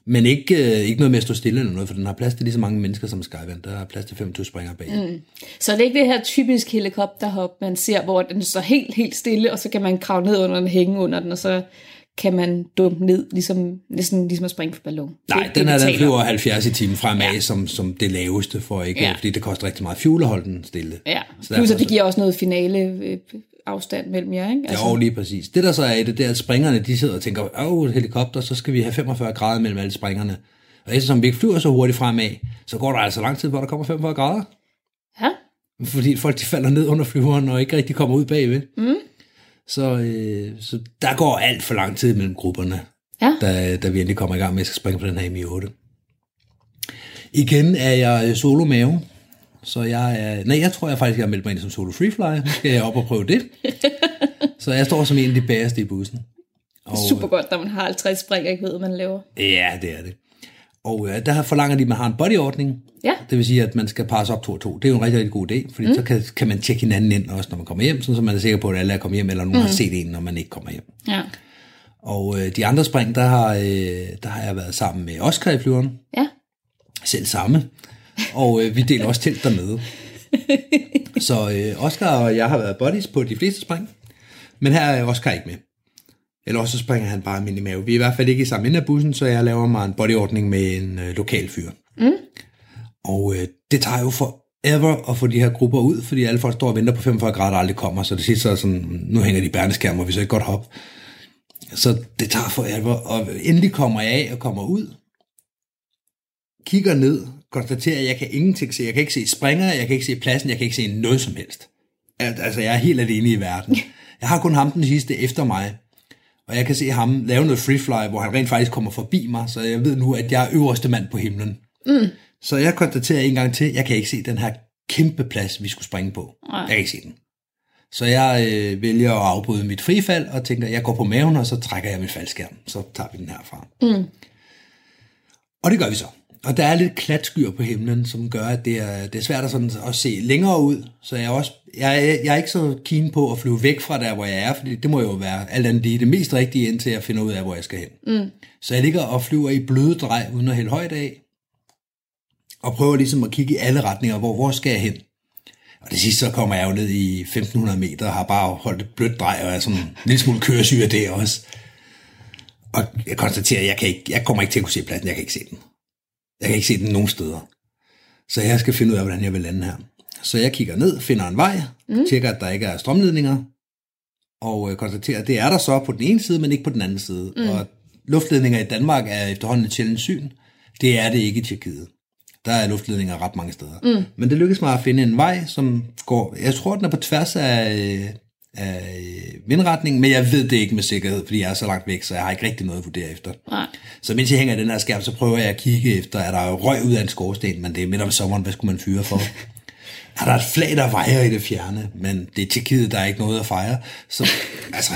Men ikke, øh, ikke noget med at stå stille eller noget, for den har plads til lige så mange mennesker som Skyvand. Der er plads til 25 springere bag. Mm. Så det er ikke det her typisk helikopterhop, man ser, hvor den står helt, helt stille, og så kan man kravle ned under den, hænge under den, og så kan man dumpe ned, ligesom, ligesom, ligesom at springe på ballon. Nej, det, den her, vi den flyver om. 70 i timen fremad, Ja. som, som det laveste, for ikke, Ja. fordi det koster rigtig meget fuel at holde den stille. Ja, Så plus at det giver også noget finale øh, afstand mellem jer, ikke? Altså. Jo, lige præcis. Det der så er i det, det er, at springerne de sidder og tænker, åh, helikopter, så skal vi have 45 grader mellem alle springerne. Og eftersom vi ikke flyver så hurtigt fremad, så går der altså lang tid, hvor der kommer 45 grader. Ja, Fordi folk de falder ned under flyveren og ikke rigtig kommer ud bagved. Mm. Så, øh, så der går alt for lang tid mellem grupperne, Ja. da, da vi endelig kommer i gang med at skal springe på den her Mi-8. Igen er jeg øh, solo mave, så jeg er, nej, jeg tror jeg faktisk, jeg har meldt mig ind som solo freefly. Nu skal jeg op og prøve det. så jeg står som en af de bagerste i bussen. Og, super godt, når man har 50 spring og ikke ved, hvad man laver. Ja, det er det. Og øh, der forlanger de, at man har en bodyordning. Ja. Det vil sige, at man skal passe op to og to. Det er jo en rigtig, rigtig god idé, fordi mm. så kan, kan man tjekke hinanden ind også, når man kommer hjem, sådan så man er sikker på, at alle er kommet hjem, eller nogen mm. har set en, når man ikke kommer hjem. Ja. Og øh, de andre spring, der har, øh, der har jeg været sammen med Oscar i flyveren, Ja. selv samme, og øh, vi deler også telt dernede. Så øh, Oscar og jeg har været buddies på de fleste spring, men her er Oscar ikke med. Eller også så springer han bare min i mave. Vi er i hvert fald ikke i samme ende af bussen, så jeg laver mig en bodyordning med en øh, lokal fyr. Mm. Og øh, det tager jo forever at få de her grupper ud, fordi alle folk står og venter på 45 grader, og aldrig kommer. Så det sidste så er sådan, nu hænger de bærneskærm, og vi så ikke godt hoppe. Så det tager forever, og endelig kommer jeg af og kommer ud, kigger ned, konstaterer, at jeg kan ingenting se. Jeg kan ikke se springer, jeg kan ikke se pladsen, jeg kan ikke se noget som helst. Al- Altså, jeg er helt alene i verden. Jeg har kun ham den sidste efter mig, og jeg kan se ham lave noget freefly, hvor han rent faktisk kommer forbi mig, så jeg ved nu, at jeg er øverste mand på himlen. Mm. Så jeg konstaterer en gang til, jeg kan ikke se den her kæmpe plads, vi skulle springe på. Nej. Jeg kan ikke se den. Så jeg øh, vælger at afbryde mit frifald, og tænker, jeg går på maven, og så trækker jeg mit faldskærm. Så tager vi den herfra. Mm. Og det gør vi så. Og der er lidt klatskyer på himlen, som gør, at det er, det er svært at, sådan, at se længere ud. Så jeg er, også, jeg, er, jeg er ikke så keen på at flyve væk fra der, hvor jeg er, fordi det må jo være alt andet lige det mest rigtige, indtil jeg finder ud af, hvor jeg skal hen. Mm. Så jeg ligger og flyver i bløde drej, uden at hælde højt af, og prøver ligesom at kigge i alle retninger, hvor, hvor skal jeg hen? Og det sidste, så kommer jeg jo ned i 1500 meter, og har bare holdt et blødt drej, og er sådan en lille smule køresyre det også. Og jeg konstaterer, at jeg, kan ikke, jeg kommer ikke til at kunne se pladsen, jeg kan ikke se den. Jeg kan ikke se den nogen steder. Så jeg skal finde ud af, hvordan jeg vil lande her. Så jeg kigger ned, finder en vej, mm. tjekker, at der ikke er strømledninger, og øh, konstaterer, at det er der så på den ene side, men ikke på den anden side. Mm. Og luftledninger i Danmark er efterhånden et sjældent syn. Det er det ikke i Tjekkiet. Der er luftledninger ret mange steder. Mm. Men det lykkedes mig at finde en vej, som går, jeg tror, den er på tværs af, øh, af øh, vindretningen, men jeg ved det ikke med sikkerhed, fordi jeg er så langt væk, så jeg har ikke rigtig noget at vurdere efter. Nej. Så mens jeg hænger den her skærm, så prøver jeg at kigge efter, er der røg ud af en skorsten, men det er midt om sommeren, hvad skulle man fyre for? er der et flag, der vejer i det fjerne, men det er Tjekkiet, der er ikke noget at fejre. Så, altså,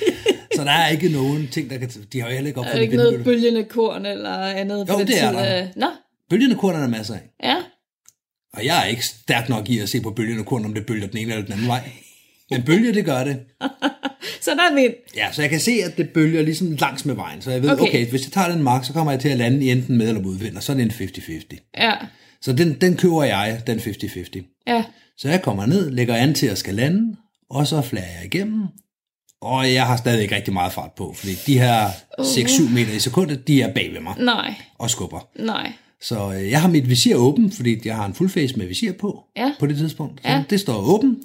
så der er ikke nogen ting, der kan... De har jo heller ikke Er der opfundet ikke noget bølgende korn eller andet? Jo, det er tid der. af- Nå, Bølgende korn er der masser af. ja. Og jeg er ikke stærk nok i at se på bølgende korn, om det bølger den ene eller den anden vej. Men bølger, det gør det. Så der er vind. Ja, så jeg kan se, at det bølger ligesom langs med vejen. Så jeg ved, Okay. okay, hvis jeg tager den mark, så kommer jeg til at lande i enten med eller modvind, og så er det en 50-50. Ja, Så den, den køber jeg, den 50-50. ja. Så jeg kommer ned, lægger an til at skal lande, og så flager jeg igennem. Og jeg har stadig ikke rigtig meget fart på, fordi de her 6-7 meter i sekundet, de er bag ved mig Nej, og skubber. nej. Så øh, jeg har mit visir åben, fordi jeg har en fullface med visir på Ja. på det tidspunkt. Så Ja. det står åben,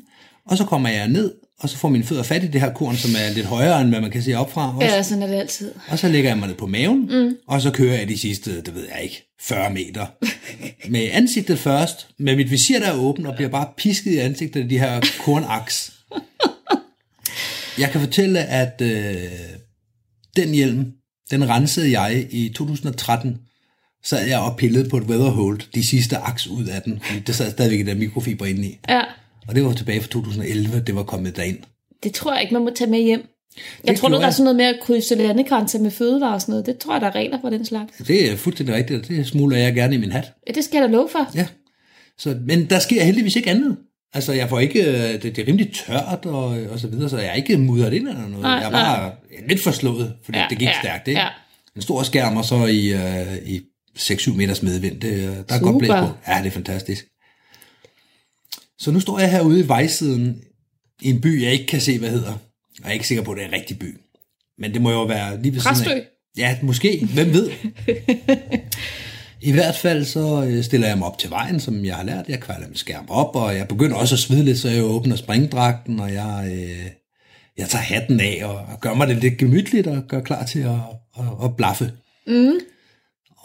og så kommer jeg ned, og så får mine fødder fat i det her korn, som er lidt højere, end hvad man kan se opfra. Også. Ja, sådan er det altid. Og så lægger jeg mig ned på maven, mm. og så kører jeg de sidste, det ved jeg ikke, 40 meter. med ansigtet først, med mit visir der er åben, og bliver bare pisket i ansigtet af de her kornaks. jeg kan fortælle, at øh, den hjelm, den rensede jeg i 2013. Sad jeg og pillede på et weatherhold, de sidste aks ud af den, der sad stadigvæk der mikrofiber inde i. Ja, Og det var tilbage fra 2011, det var kommet derind. det tror jeg ikke, man må tage med hjem. Jeg Det tror nu, der er sådan noget med at krydse landegrænser med fødevarer og sådan noget. Det tror jeg, der er regler for den slags. Det er fuldstændig rigtigt, og det smuler jeg gerne i min hat. Ja, det skal jeg da love for. Ja. Så, men der sker heldigvis ikke andet. Altså, jeg får ikke, øh, det, det er rimelig tørt og, og så videre, så jeg er ikke mudret ind eller noget. Nej, jeg er bare lidt forslået, fordi Ja, det gik ja, stærkt, ikke? ja. En stor skærm, og så i, øh, i 6-7 meters medvind, det, øh, der er Super. godt blæst på. Ja, det er fantastisk. Så nu står jeg herude i vejsiden i en by, jeg ikke kan se, hvad hedder. Og jeg er ikke sikker på, at det er en rigtig by. Men det må jo være lige ved siden Præstø. af. Ja, måske. Hvem ved? I hvert fald så øh, stiller jeg mig op til vejen, som jeg har lært. Jeg kvalder min skærm op, og jeg begynder også at svede lidt, så jeg åbner springdragten, og jeg, øh, jeg tager hatten af og, og gør mig det lidt gemytligt og gør klar til at, at, at blaffe. Mm.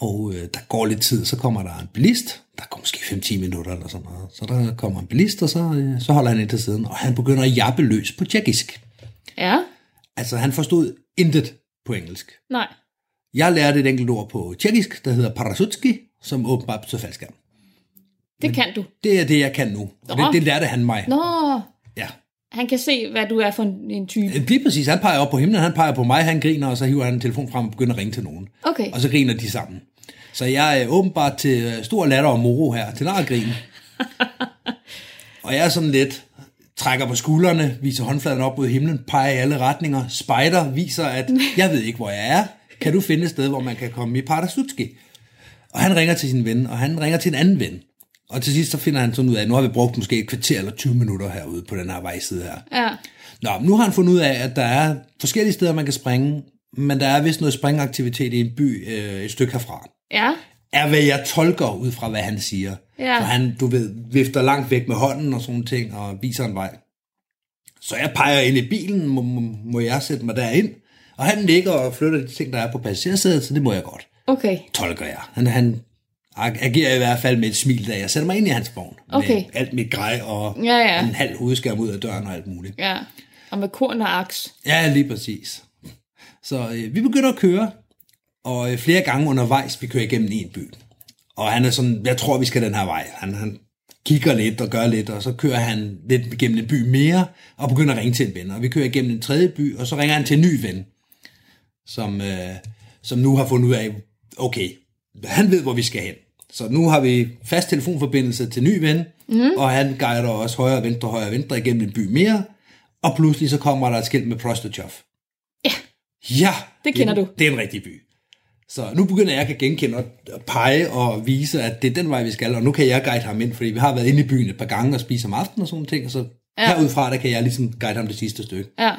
Og øh, der går lidt tid, så kommer der en bilist. Der går måske 5-10 minutter eller sådan noget. Så der kommer en bilist, og så, øh, så holder han ind til siden, og han begynder at jappe løs på tjekkisk. Ja, Altså, han forstod intet på engelsk. nej. Jeg lærte et enkelt ord på tjekkisk, der hedder parasutski, som åbenbart betyder faldskærm. Det kan du. Det er det, jeg kan nu. Og det, Nå. det lærte han mig. Nå, Ja. han kan se, hvad du er for en, en type. Lige præcis. Han peger op på himlen, han peger på mig, han griner, og så hiver han en telefon frem og begynder at ringe til nogen. Okay. Og så griner de sammen. Så jeg er åbenbart til øh, stor latter og moro her, til nargrin. og jeg er sådan lidt, trækker på skuldrene, viser håndfladen op mod himlen, peger i alle retninger, spejder, viser, at jeg ved ikke, hvor jeg er. Kan du finde et sted, hvor man kan komme i Parasutski? Og han ringer til sin ven, og han ringer til en anden ven. Og til sidst så finder han sådan ud af, at nu har vi brugt måske et kvarter eller 20 minutter herude på den her vejside her. Ja, Nå, nu har han fundet ud af, at der er forskellige steder, man kan springe, men der er vist noget springaktivitet i en by øh, et stykke herfra. Ja, Er hvad jeg tolker ud fra, hvad han siger. Ja. For han, du ved, vifter langt væk med hånden og sådan ting, og viser en vej. Så jeg peger ind i bilen, må, må, må jeg sætte mig derind. Og han ligger og flytter de ting, der er på passagersædet, så det må jeg godt. okay. Tolker jeg. Han, han agerer i hvert fald med et smil, da jeg sætter mig ind i hans vogn. Okay. Med alt mit grej og Ja, ja. en halv hovedskærm ud af døren og alt muligt. Ja, og med korn og aks. Ja, lige præcis. Så øh, vi begynder at køre, og øh, flere gange undervejs, vi kører igennem en by. Og han er sådan, jeg tror, vi skal den her vej. Han, han kigger lidt og gør lidt, og så kører han lidt igennem en by mere, og begynder at ringe til en ven. Og vi kører igennem en tredje by, og så ringer han til en ny ven, som, øh, som nu har fundet ud af, okay, han ved, hvor vi skal hen. Så nu har vi fast telefonforbindelse til ny ven, mm. og han guider os højre, venstre, højre, venstre igennem en by mere, og pludselig så kommer der et skilt med Prostochov. Ja. Ja, Det kender er, du. Det er en rigtig by. Så nu begynder jeg at genkende og pege og vise, at det er den vej, vi skal, og nu kan jeg guide ham ind, fordi vi har været inde i byen et par gange og spise om aftenen og sådan ting, og så ja. Herudfra, der kan jeg ligesom guide ham det sidste stykke. Ja,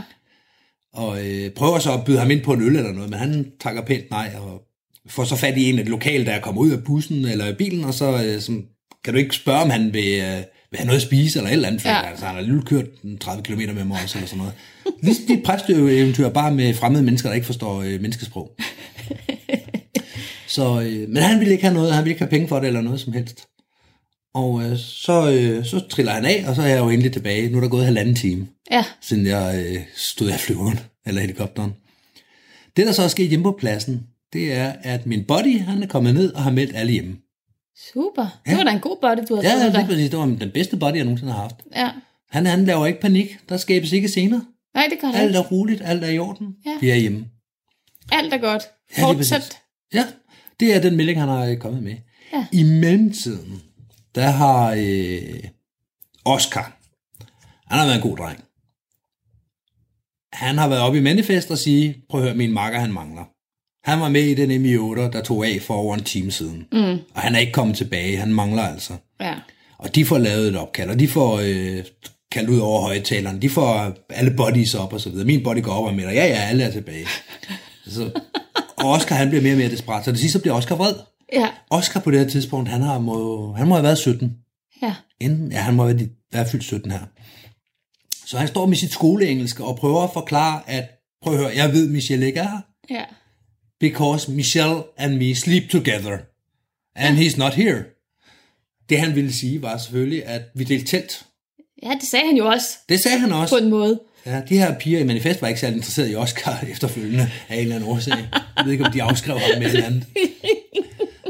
Og øh, prøver så at byde ham ind på en øl eller noget, men han takker pænt nej, og får så fat i en af de lokale, der kommer ud af bussen eller af bilen, og så øh, som, kan du ikke spørge, om han vil, øh, vil have noget at spise eller et eller andet, for Ja. altså, han har lige kørt en 30 km med mig også, eller sådan noget. Ligesom de præsteeventyr, bare med fremmede mennesker, der ikke forstår øh, menneskesprog. Så, øh, men han ville ikke have noget, han ville ikke have penge for det eller noget som helst. Og øh, så, øh, så triller han af, og så er jeg jo endelig tilbage. Nu er der gået halvanden time ja, siden jeg øh, stod af flyveren, eller helikopteren. Det, der så er sket hjemme på pladsen, det er, at min buddy, han er kommet ned og har meldt alle hjemme. super. Det var da en god body, du havde Ja, lige der. præcis. Det var den bedste buddy, jeg nogensinde har haft. Ja. Han, han laver ikke panik. Der skabes ikke scener. Nej, det gør det Alt er roligt, alt er i orden. Ja. Vi er hjemme. Alt er godt. Ja, Fortsæt. Ja, det er den melding, han har øh, kommet med. Ja. I mellemtiden, der har øh, Oscar, han har været en god dreng. Han har været oppe i Manifest og sige, prøv at høre, min makker, han mangler. Han var med i den MI8, der tog af for over en time siden. Mm. Og han er ikke kommet tilbage, han mangler altså. Ja. Og de får lavet et opkald, og de får øh, kaldt ud over højtaleren. De får alle bodies op og så videre. Min body går op og melder, ja ja, alle er tilbage. Så, og Oscar, han bliver mere og mere desperat. Så det sidste bliver Oscar vred. Ja. Oscar på det her tidspunkt, han, har må, han må have været 17. Ja. Enten, ja, han må have været, være fyldt 17 her. Så han står med sit skoleengelsk og prøver at forklare, at prøv at høre, jeg ved, Michelle ikke er her, Ja. because Michelle and me sleep together, and he's not here. Det han ville sige var selvfølgelig, at vi delte telt. Ja, det sagde han jo også Det sagde han også. på en måde. Ja, de her piger i Manifest var ikke særlig interesseret i Oscar efterfølgende af en eller anden årsag. Jeg ved ikke, om de afskrev ham med eller andet.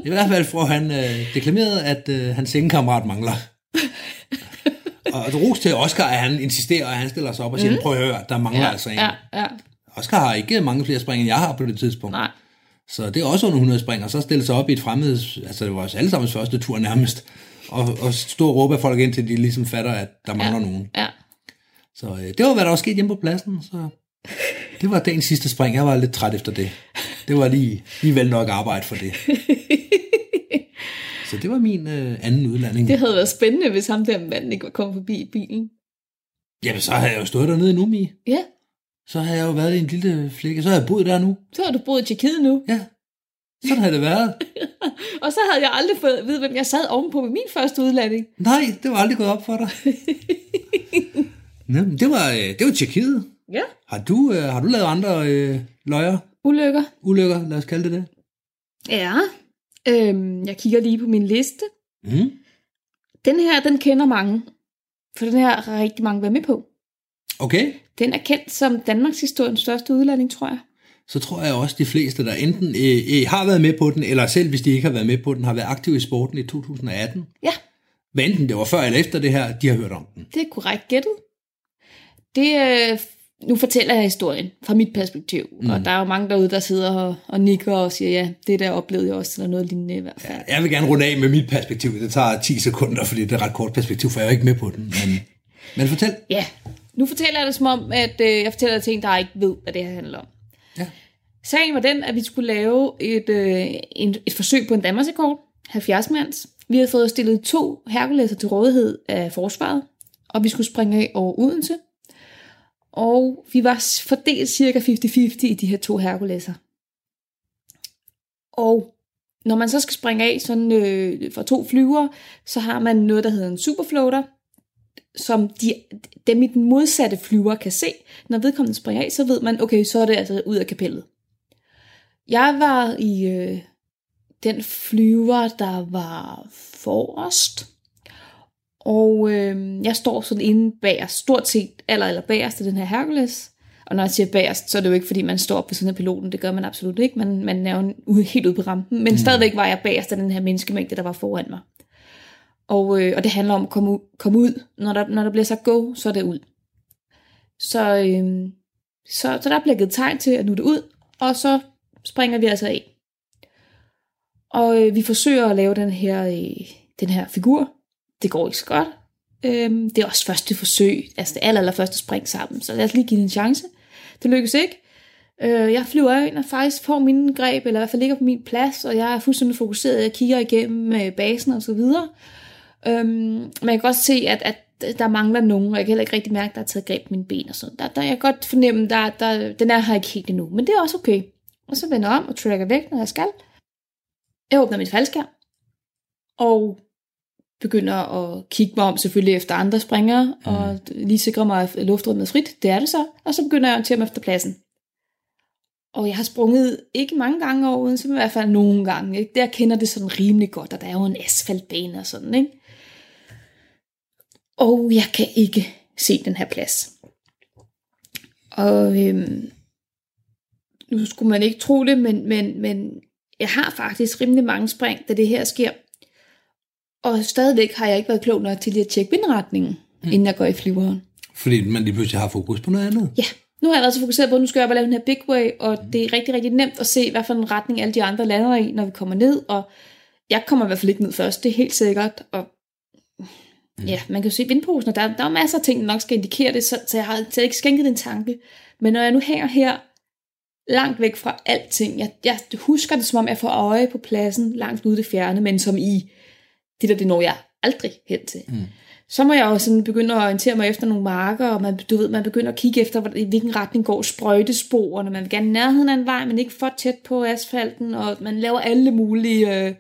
I hvert fald får han øh, deklameret, at øh, hans sengekammerat mangler. Og et ros til Oscar, at han insisterer, og han stiller sig op og siger, mm. prøv at høre, der mangler Ja, altså en. ja, ja. Oscar har ikke mange flere spring, end jeg har på det tidspunkt. Nej. Så det er også under 100 spring, og så stille sig op i et fremmed, altså det var os alle sammens første tur nærmest, og, og stå og råbe af folk ind, til de ligesom fatter, at der mangler ja. nogen. Ja. Så øh, det var, hvad der var sket hjemme på pladsen, så det var dagens sidste spring. Jeg var lidt træt efter det. Det var lige, lige vel nok arbejde for det. Så det var min øh, anden udlanding. Det havde været spændende, hvis ham der manden ikke var kommet forbi i bilen. Jamen, så havde jeg jo stået dernede nu, Mi. Ja, Så havde jeg jo været i en lille flække. Så havde jeg boet der nu. så har du boet i Tjekkiet nu. Ja, sådan havde det været. Og så havde jeg aldrig fået at vide, hvem jeg sad ovenpå ved min første udlanding. Nej, det var aldrig gået op for dig. Men det var, øh, det var Tjekkiet. Ja. Har du, øh, har du lavet andre øh, løjer, Ulykker. ulykker, lad os kalde det det? Ja. Øhm, jeg kigger lige på min liste. Mm. Den her, den kender mange. For den her har rigtig mange været med på. Okay, Den er kendt som Danmarks historiens største udlanding, tror jeg. så tror jeg også, de fleste, der enten øh, øh, har været med på den, eller selv hvis de ikke har været med på den, har været aktive i sporten i 2018. Ja, Hvad enten det var før eller efter det her, de har hørt om den. det er korrekt gættet. Det, øh, nu fortæller jeg historien fra mit perspektiv, mm. og der er jo mange derude, der sidder og, og nikker og siger, ja, det der oplevede jeg også, eller noget lignende i hvert fald. Jeg vil gerne runde af med mit perspektiv. Det tager 10 sekunder, fordi det er et ret kort perspektiv, for jeg er ikke med på den. Men, men fortæl. Ja, nu fortæller jeg det som om, at øh, jeg fortæller det til en, der ikke ved, hvad det her handler om. Ja. Sagen var den, at vi skulle lave et, øh, en, et forsøg på en Danmarksrekord, 70 mands. Vi havde fået stillet to Herkuleser til rådighed af forsvaret, og vi skulle springe af over Odense. Og vi var fordelt cirka 50-50 i de her to Herkuleser. Og når man så skal springe af sådan, øh, fra to flyver, så har man noget, der hedder en superfloater, som de, dem i den modsatte flyver kan se. Når vedkommende springer af, så ved man, okay, så er det altså ud af kapellet. Jeg var i øh, den flyver, der var forrest. Og øh, jeg står sådan inde bagerst, stort set aller, aller bagerst af den her Hercules. Og når jeg siger bagerst, så er det jo ikke, fordi man står op på siden af piloten. Det gør man absolut ikke. Man, man er jo ude, helt ude på rampen. Men mm. stadigvæk var jeg bagerst af den her menneskemængde, der var foran mig. Og, øh, og det handler om at komme, komme ud. Når der, når der bliver sagt go, så er det ud. Så, øh, så, så der bliver givet tegn til, at nu er det ud. Og så springer vi altså af. Og øh, vi forsøger at lave den her, øh, den her figur. Det går ikke så godt. Øhm, det er også første forsøg, altså det aller, aller første spring sammen, så lad os lige give det en chance. Det lykkes ikke. Øh, jeg flyver ind og faktisk får mine greb, eller i hvert fald ligger på min plads, og jeg er fuldstændig fokuseret, jeg kigger igennem øh, basen og så videre. Øhm, men jeg kan godt se, at, at der mangler nogen, og jeg kan heller ikke rigtig mærke, at der er taget greb på mine ben og sådan. Der, der, jeg kan godt fornemme, der, der, den er her ikke helt endnu, men det er også okay. Og så vender jeg om og trækker væk, når jeg skal. Jeg åbner mit faldskærm, og begynder at kigge mig om selvfølgelig efter andre springere, mm. og lige sikre mig, at luftrummet er frit. Det er det så. Og så begynder jeg at orientere mig efter pladsen. Og jeg har sprunget ikke mange gange over Odense, men i hvert fald nogle gange. Ikke? Der kender det sådan rimelig godt, og der er jo en asfaltbane og sådan, ikke? Og jeg kan ikke se den her plads. Og øhm, nu skulle man ikke tro det, men, men, men jeg har faktisk rimelig mange spring, da det her sker. Og stadigvæk har jeg ikke været klog nok til lige at tjekke vindretningen, mm. inden jeg går i flyveren. Fordi man lige pludselig har fokus på noget andet. Ja, nu har jeg været så fokuseret på, at nu skal jeg bare lave den her big way, og det er rigtig, rigtig nemt at se, hvad for en retning alle de andre lander i, når vi kommer ned, og jeg kommer i hvert fald ikke ned først, det er helt sikkert, og ja, man kan jo se vindposen, og der, der er masser af ting, der nok skal indikere det, så, så jeg har så jeg ikke skænket den tanke. Men når jeg nu hænger her, langt væk fra alting, jeg, jeg husker det som om, jeg får øje på pladsen langt ude det fjerne, men som i, det der, det når jeg aldrig hen til. Mm. Så må jeg jo sådan begynde at orientere mig efter nogle marker, og man, du ved, man begynder at kigge efter, i hvilken retning går sprøjtesporene. Man vil gerne nærheden af en vej, men ikke for tæt på asfalten, og man laver alle mulige øh,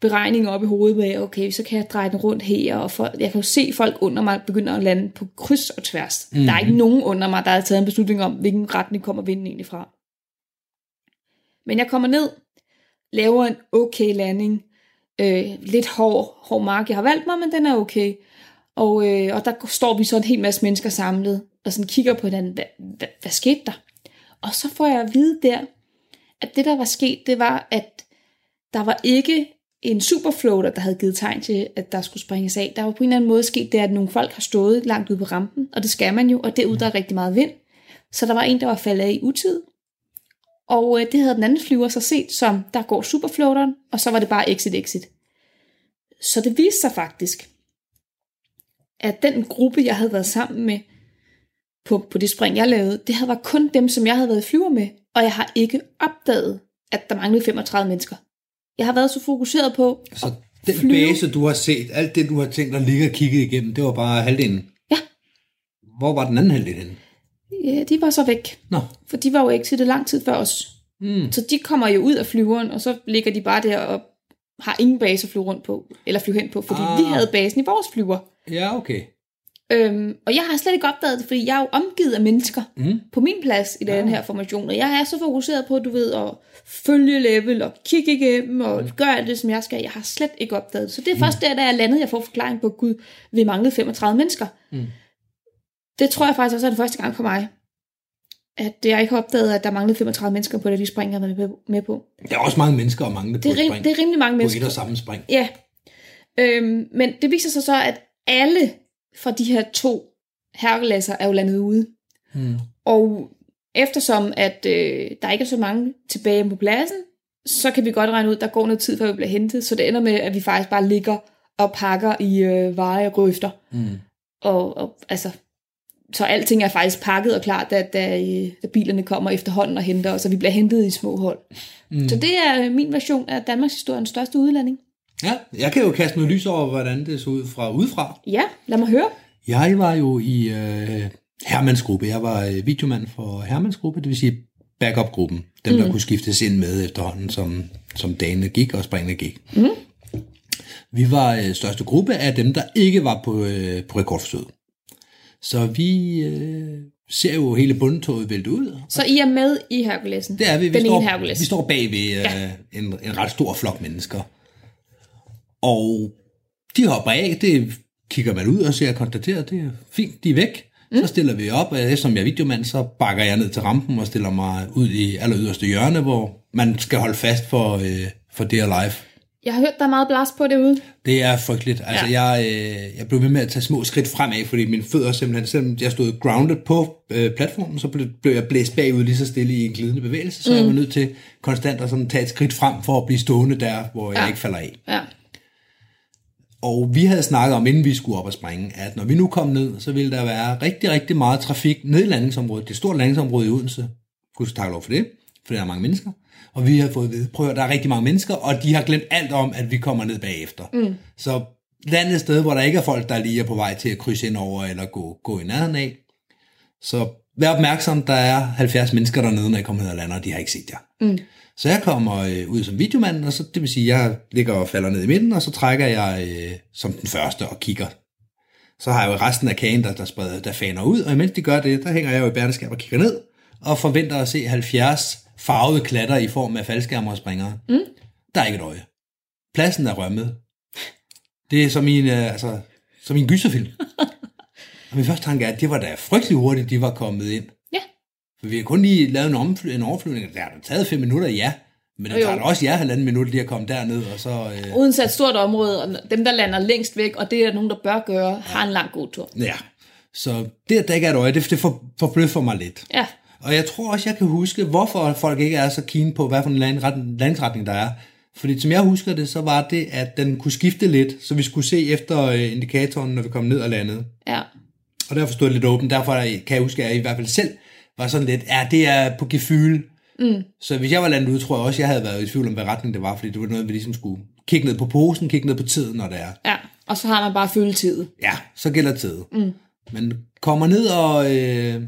beregninger op i hovedet med, okay, så kan jeg dreje den rundt her, og for, jeg kan jo se folk under mig begynder at lande på kryds og tværs. Mm. Der er ikke nogen under mig, der har taget en beslutning om, hvilken retning kommer vinden egentlig fra. Men jeg kommer ned, laver en okay landing, øh, lidt hård, hård mark, jeg har valgt mig, men den er okay. Og, øh, og der står vi så en hel masse mennesker samlet. og sådan kigger på hinanden, hvad, hvad, hvad skete der? Og så får jeg at vide der, at det der var sket, det var, at der var ikke en superfloater, der havde givet tegn til, at der skulle springes af. Der var på en eller anden måde sket det, at nogle folk har stået langt ude på rampen, og det skal man jo, og derude der er rigtig meget vind. Så der var en, der var faldet af i utid, og øh, det havde den anden flyver så set som, der går superfloateren, og så var det bare exit, exit. Så det viste sig faktisk, at den gruppe, jeg havde været sammen med på, på det spring, jeg lavede, det havde var kun dem, som jeg havde været flyver med, og jeg har ikke opdaget, at der manglede 35 mennesker. Jeg har været så fokuseret på Så den flyve. base, du har set, alt det, du har tænkt at ligge og kigge igennem, det var bare halvdelen. Ja. Hvor var den anden halvdel henne? Ja, de var så væk, Nå, for de var jo exitet lang tid før os. mm. Så de kommer jo ud af flyveren, og så ligger de bare der og har ingen base at flyve rundt på, eller flyve hen på, fordi ah. Ah. vi havde basen i vores flyver. ja, okay. Øhm, og jeg har slet ikke opdaget det, fordi jeg er jo omgivet af mennesker Mm. på min plads i den her formation, og jeg er så fokuseret på, du ved, at følge level og kigge igennem og Mm. gøre alt det, som jeg skal. Jeg har slet ikke opdaget det. Så det er først der, da jeg landede, jeg får forklaring på, gud, vi manglede 35 mennesker. Mm. Det tror jeg faktisk også er den første gang for mig, at jeg ikke har opdaget, at der manglede 35 mennesker på det, de spring, jeg har været med på. Der er også mange mennesker at mangle på Det er, rim, spring. det er rimelig mange på mennesker. et og samme spring. Ja. Øhm, men det viser sig så, at alle fra de her to herrelasser er jo landet ude. Mm. Og eftersom at øh, der ikke er så mange tilbage på pladsen, så kan vi godt regne ud, at der går noget tid, før vi bliver hentet. Så det ender med, at vi faktisk bare ligger og pakker i øh, veje og røfter. Mm. Og, og altså, så alting er faktisk pakket og klar, da, da, øh, da bilerne kommer efterhånden og henter os, og vi bliver hentet i små hold. Mm. Så det er min version af Danmarks historiens største udlanding. Ja, jeg kan jo kaste noget lys over, hvordan det så ud fra udefra. Ja, lad mig høre. Jeg var jo i øh, Hermans gruppe. Jeg var øh, videomand for Hermans gruppe, det vil sige backup-gruppen. Dem, mm. der kunne skiftes ind med efterhånden, som, som dagene gik og springene gik. Mm. Vi var øh, største gruppe af dem, der ikke var på, øh, på rekordforsøget. Så vi øh, ser jo hele bundtoget vælte ud. Så I er med i Herkulesen? Det er vi. Vi, Den står, Herkules. vi står bag ved øh, Ja. en, en ret stor flok mennesker. Og de hopper af, det kigger man ud og ser konstateret, det er fint, de er væk. Mm. Så stiller vi op, og eftersom jeg er videomand, så bakker jeg ned til rampen og stiller mig ud i aller yderste hjørne, hvor man skal holde fast for, øh, for det live. Jeg har hørt, der er meget blas på det ude. Det er frygteligt. Altså, ja. jeg, øh, jeg blev ved med at tage små skridt fremad, fordi mine fødder simpelthen, selvom jeg stod grounded på øh, platformen, så blev, blev jeg blæst bagud lige så stille i en glidende bevægelse, så mm. jeg var nødt til konstant at sådan tage et skridt frem for at blive stående der, hvor jeg Ja. ikke falder af. Ja. Og vi havde snakket om, inden vi skulle op og springe, at når vi nu kom ned, så ville der være rigtig, rigtig meget trafik ned i landingsområdet. Det et stort landingsområde i Odense. Gud tak lov for det, for der er mange mennesker. Og vi har fået at vide, prøv at der er rigtig mange mennesker, og de har glemt alt om, at vi kommer ned bagefter. Mm. Så land et sted, hvor der ikke er folk, der lige er på vej til at krydse ind over, eller gå, gå i nærheden af. Så vær opmærksom, der er 70 mennesker dernede, når I kommer ned og lander, og de har ikke set jer. Mm. Så jeg kommer øh, ud som videomand, og så, det vil sige, jeg ligger og falder ned i midten, og så trækker jeg øh, som den første og kigger. Så har jeg jo resten af kagen, der, der, spreder, der faner ud, og imens de gør det, der hænger jeg jo i bærteskab og kigger ned, og forventer at se 70 farvede klatter i form af faldskærmer og springere. Mm. Der er ikke et øje. Pladsen er rømmet. Det er som i en, øh, altså, som i en gyserfilm. og min første tanke er, at det var da frygtelig hurtigt, de var kommet ind. Ja. For vi har kun lige lavet en, omfly- en overflyvning. Det har taget fem minutter, ja. Men det tager også jer halvanden minut lige at komme derned, og så... Øh, er et stort område, og dem, der lander længst væk, og det er nogen, der bør gøre, har en lang god tur. ja. Så det, at der ikke er et øje, det, det for, forbløffer mig lidt. Ja, Og jeg tror også, jeg kan huske, hvorfor folk ikke er så keen på, hvad for en landingsretning der er. Fordi som jeg husker det, så var det, at den kunne skifte lidt, så vi skulle se efter øh, indikatoren, når vi kom ned og landede. ja. Og derfor stod det lidt åbent. Derfor kan jeg huske, at jeg i hvert fald selv var sådan lidt, ja, det er på gefyl. Mm. Så hvis jeg var landet ud, tror jeg også, jeg havde været i tvivl om, hvad retning det var, fordi det var noget, vi ligesom skulle kigge ned på posen, kigge ned på tiden, når det er. ja. Og så har man bare følgetid. Ja, så gælder tid. Mm. Men kommer ned og, øh,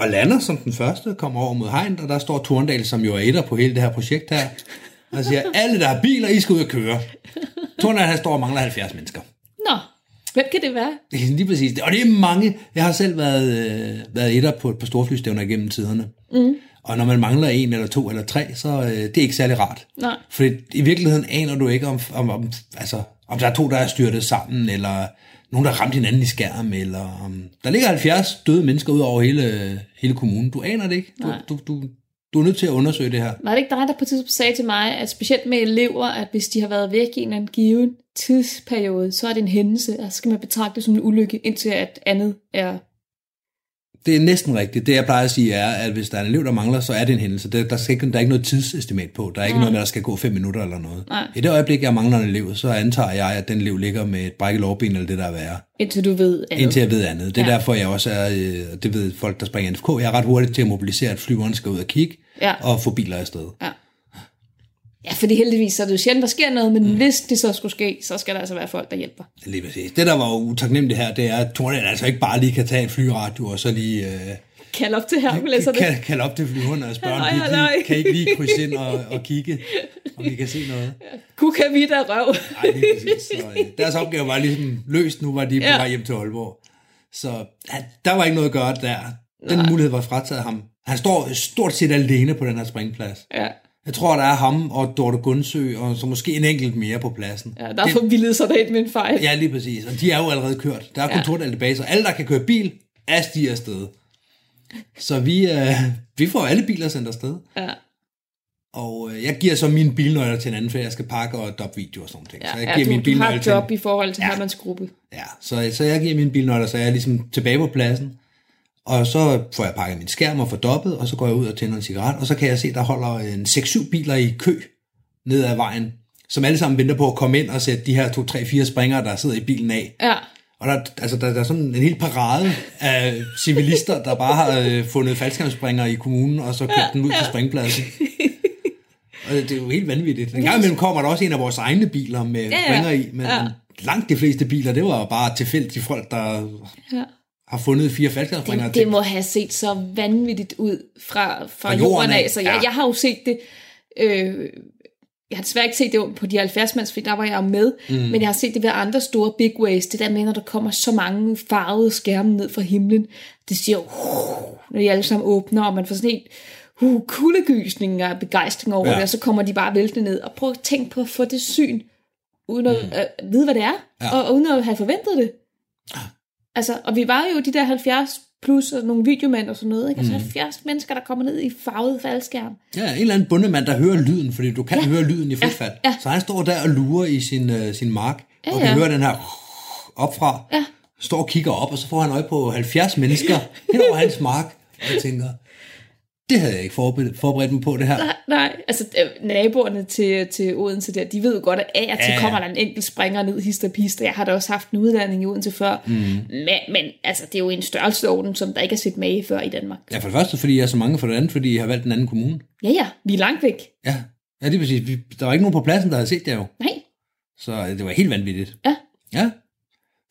og lander som den første, kommer over mod hegn, og der står Torndal, som jo er etter på hele det her projekt her, og siger, alle der har biler, I skal ud og køre. Torndal, han står og mangler 70 mennesker. Nå, hvem kan det være? Det er Lige præcis. Og det er mange. Jeg har selv været, øh, været etter på et par storflystævner igennem tiderne. Mm. Og når man mangler en eller to eller tre, så øh, det er ikke særlig rart. Nej. For i virkeligheden aner du ikke, om, om, om, altså, om der er to, der er styrtet sammen, eller nogen, der har ramt hinanden i skærm, eller um, der ligger 70 døde mennesker ud over hele, hele kommunen. Du aner det ikke. Du, Nej. du, du, du er nødt til at undersøge det her. Var det ikke dig, der på et tidspunkt sagde til mig, at specielt med elever, at hvis de har været væk i en eller anden given tidsperiode, så er det en hændelse, og så skal man betragte det som en ulykke, indtil at andet er... Det er næsten rigtigt. Det jeg plejer at sige er, at hvis der er en elev, der mangler, så er det en hændelse. Der, der, skal ikke, der er ikke noget tidsestimat på. Der er ikke noget med, at der skal gå fem minutter eller noget. Nej. I det øjeblik, jeg mangler en elev, så antager jeg, at den elev ligger med et brækket lårben eller det, der er værre. Indtil du ved andet. Indtil jeg ved andet. Det er Ja. derfor, jeg også er, øh, det ved folk, der springer NFK, jeg er ret hurtigt til at mobilisere, at flyveren skal ud og kigge Ja. og få biler afsted. Ja. Ja, fordi heldigvis så er det jo sjældent, der sker noget, men mm. hvis det så skulle ske, så skal der altså være folk, der hjælper. Lige præcis. Det, der var utaknemmeligt her, det er, at Tornel altså ikke bare lige kan tage en flyradio og så lige øh, Kald op til Hercules og det. kan, kalde op til flyverne og spørge, om Halløj, kan I ikke lige krydse ind og, og kigge, om vi kan se noget. Kuka vidt af røv. Nej, lige præcis. Så, øh, deres opgave var ligesom løst, nu var de på Ja. vej hjem til Aalborg. Så ja, der var ikke noget at gøre der. Den Nej. mulighed var frataget ham. Han står stort set alene på den her springplads. Ja. Jeg tror, der er ham og Dorte Gunsø, og så måske en enkelt mere på pladsen. ja, der er forvildet sig derind med en fejl. Ja, lige præcis. Og de er jo allerede kørt. Der er kun Ja. Tordal tilbage, så alle, der kan køre bil, er stiger afsted. Så vi, øh, vi får alle biler sendt afsted. Ja. Og øh, jeg giver så mine bilnøgler til en anden, for jeg skal pakke og doppe video og sådan noget. Ja, så jeg ja giver du, mine du har bilnøgler et til job i forhold til Ja. Hermans gruppe. Ja, så, så jeg giver mine bilnøgler, så jeg er ligesom tilbage på pladsen. Og så får jeg pakket min skærm og får doppet, og så går jeg ud og tænder en cigaret, og så kan jeg se, der holder en 6-7 biler i kø ned ad vejen, som alle sammen venter på at komme ind og sætte de her 2, 3, 4 springere, der sidder i bilen af. Ja. Og der, altså, der, der er sådan en hel parade af civilister, der bare har øh, fundet faldskærmsspringere i kommunen, og så kørt ja, den ud til springpladsen. Og det er jo helt vanvittigt. En gang imellem kommer der også en af vores egne biler med ja, ja. springer i, men Ja. ja. langt de fleste biler, det var bare tilfældige folk, der ja. Har fundet fire faldskærmsspringere. Det, det må have set så vanvittigt ud fra, fra, Fra jorden jorden af. Så jeg, ja. jeg har jo set det... Øh, jeg har desværre ikke set det på de 70 mands, for der var jeg jo med, mm. men jeg har set det ved andre store big ways, det der med, når der kommer så mange farvede skærme ned fra himlen, det siger jo, uh, når de alle sammen åbner, og man får sådan en uh, kuldegysning og begejstring over ja. Det, og så kommer de bare væltende ned, og prøv at tænke på at få det syn, uden at mm. øh, vide, hvad det er, ja. Ja. og, og uden at have forventet det. Altså, og vi var jo de der 70 plus og nogle videomænd og sådan noget, ikke? Altså 70 mennesker, der kommer ned i farvet faldskærm. Ja, en eller anden bundemand, der hører lyden, fordi du kan ja. høre lyden i frit fald. ja. Så han står der og lurer i sin, øh, sin mark, Ja, og kan ja. høre den her opfra. Ja. Står og kigger op, og så får han øje på 70 mennesker hen over hans mark, og jeg tænker, det havde jeg ikke forberedt, forberedt mig på det her. Nej, nej, altså øh, naboerne til, til Odense der, de ved jo godt, at af og til Ja, kommer der en enkelt springer ned hist og pist, og jeg har da også haft en uddanning i Odense før, mm. men, men altså, det er jo en størrelsesorden, som der ikke er set med før i Danmark. Ja, for det første, fordi jeg er så mange, for det andet, fordi jeg har valgt en anden kommune. Ja, ja, vi er langt væk. Ja, ja det er præcis. Vi, der var ikke nogen på pladsen, der havde set det jo. Nej, Så øh, det var helt vanvittigt. Ja. Ja.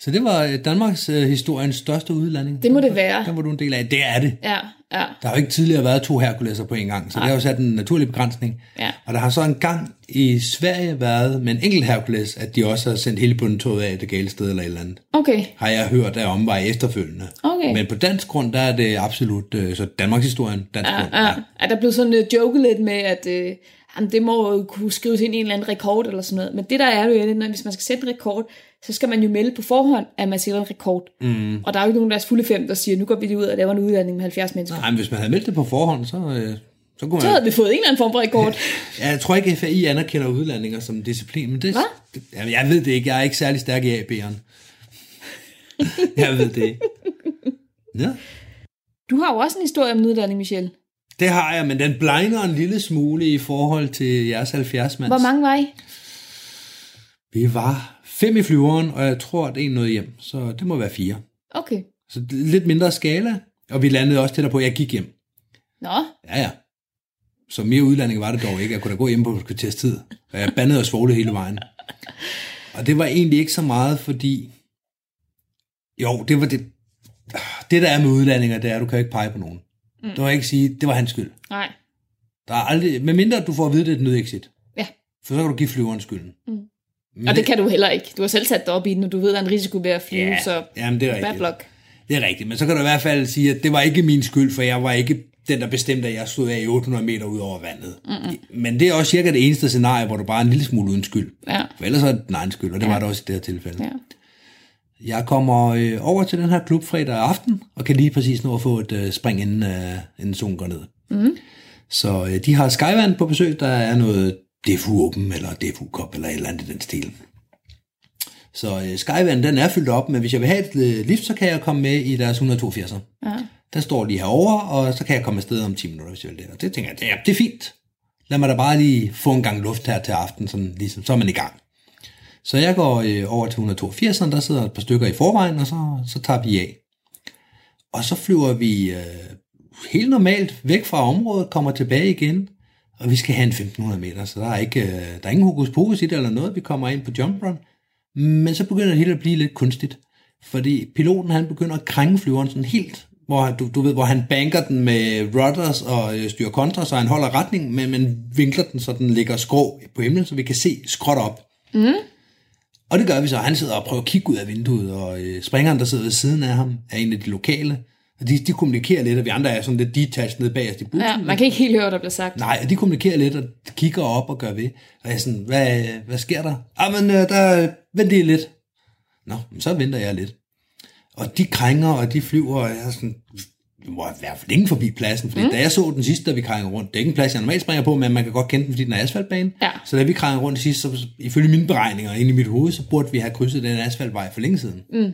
Så det var øh, Danmarks øh, historiens største udlanding. Det må det være. Den var du en del af. Det er det. ja, ja, Der har jo ikke tidligere været to Herkuleser på en gang, så det har jo sat en naturlig begrænsning. Ja. Og der har så en gang i Sverige været med en enkelt Herkules, at de også har sendt hele bundtoget af det gale sted eller et eller andet. okay, Har jeg hørt af omvej efterfølgende. Okay. Men på dansk grund, der er det absolut, øh, så Danmarks historien, dansk grund. ja, ja. Er der blevet sådan uh, joket lidt med, at uh, jamen, det må jo kunne skrives ind i en eller anden rekord eller sådan noget, men det der er jo, at hvis man skal sætte en rekord, så skal man jo melde på forhånd, at man sætter en rekord. Mm. Og der er jo ikke nogen af deres fulde fem, der siger, nu går vi lige ud og laver en udlanding med 70 mennesker. Nej, men hvis man havde meldt det på forhånd, så, øh, så kunne Så man... havde vi fået en eller anden form for rekord. Ja, jeg tror ikke, FAI anerkender udlandinger som disciplin, men det, Hvad? det jamen, jeg ved det ikke. Jeg er ikke særlig stærk i AB'eren. jeg ved det ikke. Ja. Du har jo også en historie om en udlanding, Michelle. Det har jeg, men den blegner en lille smule i forhold til jeres 70 mands. Hvor mange var I? Vi var fem i flyveren, og jeg tror, at en nåede hjem, så det må være fire. Okay. Så lidt mindre skala, og vi landede også tættere på, at jeg gik hjem. Nå, Ja, ja. Så mere udlanding var det dog ikke. Jeg kunne da gå hjem på et kvarters tid, og jeg bandede og svoglede hele vejen. Og det var egentlig ikke så meget, fordi... Jo, det var det... Det, der er med udlandinger, det er, at du kan ikke pege på nogen. Mm. Du kan ikke sige, det var hans skyld. nej. Der er aldrig... Med mindre du får at vide, det er et nødexit. Ja. For så kan du give flyveren skylden. Mm. Men Og det kan du heller ikke. Du har selv sat dig op i den, og du ved, at der er en risiko ved at flyve, Ja, så jamen, det er rigtigt. luck. Det er rigtigt, men så kan du i hvert fald sige, at det var ikke min skyld, for jeg var ikke den, der bestemte, at jeg stod af i 800 meter ud over vandet. Mm-mm. Men det er også cirka det eneste scenarie, hvor du bare er en lille smule uden skyld. Ja. For ellers er det din egen skyld, og det ja. var det også i det her tilfælde. Ja. Jeg kommer øh, over til den her klub fredag aften, og kan lige præcis nå at få et øh, spring, inden, øh, inden solen går ned. Mm. Så øh, de har Skyvand på besøg, der er noget Defu Open, eller Defu Cup, eller et eller andet i den stil. Så øh, Skyvand, den er fyldt op, men hvis jeg vil have et øh, lift, så kan jeg komme med i deres 182'er. Ja. Der står de herovre, og så kan jeg komme afsted om 10 minutter, hvis jeg vil det. Og det tænker jeg, ja, det er fint. Lad mig da bare lige få en gang luft her til aften, sådan, ligesom, så er man i gang. Så jeg går øh, over til 182'eren, der sidder et par stykker i forvejen, og så, så tager vi af. Og så flyver vi øh, helt normalt væk fra området, kommer tilbage igen, og vi skal have en 1500 meter, så der er, ikke, øh, der er ingen hokus pokus i det eller noget, vi kommer ind på jump run. Men så begynder det hele at blive lidt kunstigt, fordi piloten han begynder at krænge flyveren sådan helt, hvor du, du ved, hvor han banker den med rudders og øh, styrer kontra, så han holder retning, men, men vinkler den, så den ligger skrå på himlen, så vi kan se skråt op. Mm. Og det gør vi så. Han sidder og prøver at kigge ud af vinduet, og øh, springeren, der sidder ved siden af ham, er en af de lokale. Og de, de kommunikerer lidt, og vi andre er sådan lidt detached nede bagerst i bussen. ja, man kan ikke helt høre, hvad der bliver sagt. Nej, og de kommunikerer lidt og kigger op og gør ved. Og jeg er sådan, hvad, hvad sker der? Ah, men øh, der, vent lige lidt. Nå, så venter jeg lidt. Og de krænger, og de flyver, og jeg er sådan, vi må være længe forbi pladsen, fordi mm. da jeg så den sidste, da vi krænger rundt, det er ikke en plads, jeg normalt springer på, men man kan godt kende den, fordi den er asfaltbane. Ja. Så da vi krænger rundt sidst, så ifølge mine beregninger inde i mit hoved, så burde vi have krydset den asfaltvej for længe siden. Mm.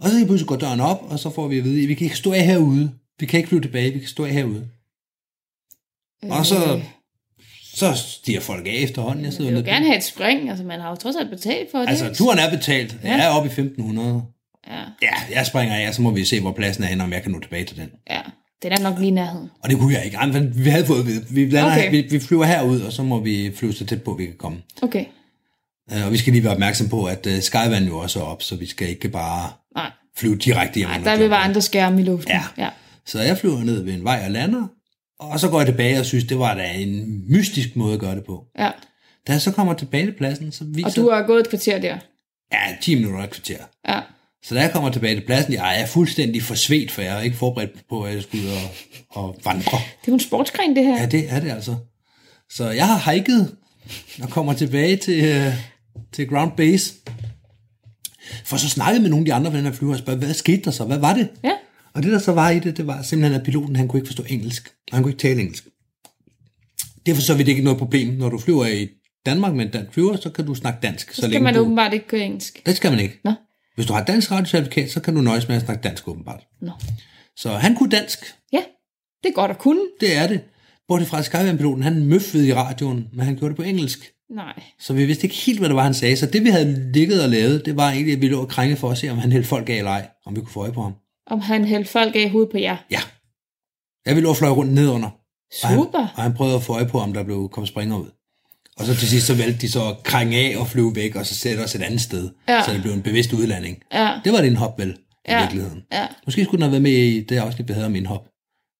Og så pludselig går døren op, og så får vi at vide, at vi kan ikke stå af herude. Vi kan ikke flyve tilbage, vi kan stå af herude. Og så, så stiger folk af efterhånden. Jeg sidder Jeg vil lidt- gerne have et spring, altså man har jo trods alt betalt for det. Altså, turen er betalt. Jeg er oppe i 1500. Ja, Ja, jeg springer af, og så må vi se, hvor pladsen er henne, om jeg kan nå tilbage til den. ja. Den er nok lige nærheden. Og det kunne jeg ikke. Vi havde fået at vide. Vi, lander, Okay. vi, vi flyver herud, og så må vi flyve så tæt på, vi kan komme. Okay. Øh, Og vi skal lige være opmærksom på, at uh, Skyvand jo også er op, så vi skal ikke bare Nej, flyve direkte hjem. Nej der vil være andre skærme i luften. Ja. ja. Så jeg flyver ned ved en vej og lander, og så går jeg tilbage og synes, det var da en mystisk måde at gøre det på. ja. Da jeg så kommer tilbage til pladsen, så viser... Og du har gået et kvarter der. Ja, 10 minutter og et kvarter. Ja. Så da jeg kommer tilbage til pladsen, jeg er fuldstændig forsvedt, for jeg er ikke forberedt på, at jeg skulle ud og, og vandre. Det er jo en sportsgren, det her. Ja, det er det altså. Så jeg har hiket og kommer tilbage til, øh, til ground base. For så snakkede med nogle af de andre på den her flyver og spørger, hvad skete der så? Hvad var det? Ja. Og det der så var i det, det var simpelthen, at piloten han kunne ikke forstå engelsk. Og han kunne ikke tale engelsk. Det er for så vidt ikke noget problem. Når du flyver i Danmark med en dansk flyver, så kan du snakke dansk. Så skal man du... åbenbart ikke køre engelsk. Det skal man ikke. Nå. Hvis du har dansk radiocertifikat, så kan du nøjes med at snakke dansk åbenbart. Nå. Så han kunne dansk. Ja, det er godt at kunne. Det er det. Bortset fra Skyvand-piloten, han møffede i radioen, men han gjorde det på engelsk. Nej. Så vi vidste ikke helt, hvad det var, han sagde. Så det, vi havde ligget og lavet, det var egentlig, at vi lå og krænge for at se, om han hældte folk af eller ej. Om vi kunne få øje på ham. Om han hældte folk af i hovedet på jer. Ja. Jeg ville lå og fløj rundt nedunder. Og han, Super. og han prøvede at få øje på, om der blev kom springer ud. Og så til sidst, så valgte de så at krænge af og flyve væk, og så sætte os et andet sted. Ja. Så det blev en bevidst udlanding. Ja. Det var det en hop, vel, i Ja. virkeligheden. Ja. Måske skulle den have været med i det afsnit, vi havde om min hop.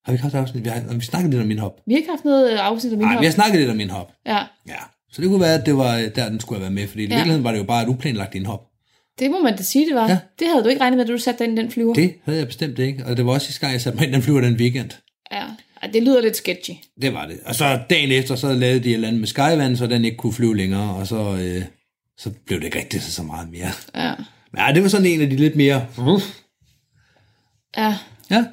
Har vi ikke haft afsnit? Vi har, vi snakket lidt om min hop? Vi har ikke haft noget øh, afsnit af min Nej, hop. vi har snakket lidt om min hop. Ja, Ja. Så det kunne være, at det var der, den skulle have været med, fordi i Ja. virkeligheden var det jo bare et uplanlagt indhop. det må man da sige, det var. Ja. Det havde du ikke regnet med, da du satte dig ind i den flyver. Det havde jeg bestemt ikke, og det var også sidste gang, jeg satte mig ind i den flyver den weekend. Ja. Det lyder lidt sketchy. Det var det. Og så dagen efter, så lavede de et eller andet med Skyvand, så den ikke kunne flyve længere, og så, øh, så blev det ikke rigtig så meget mere. Ja. Men ja, det var sådan en af de lidt mere... Ja. Ja,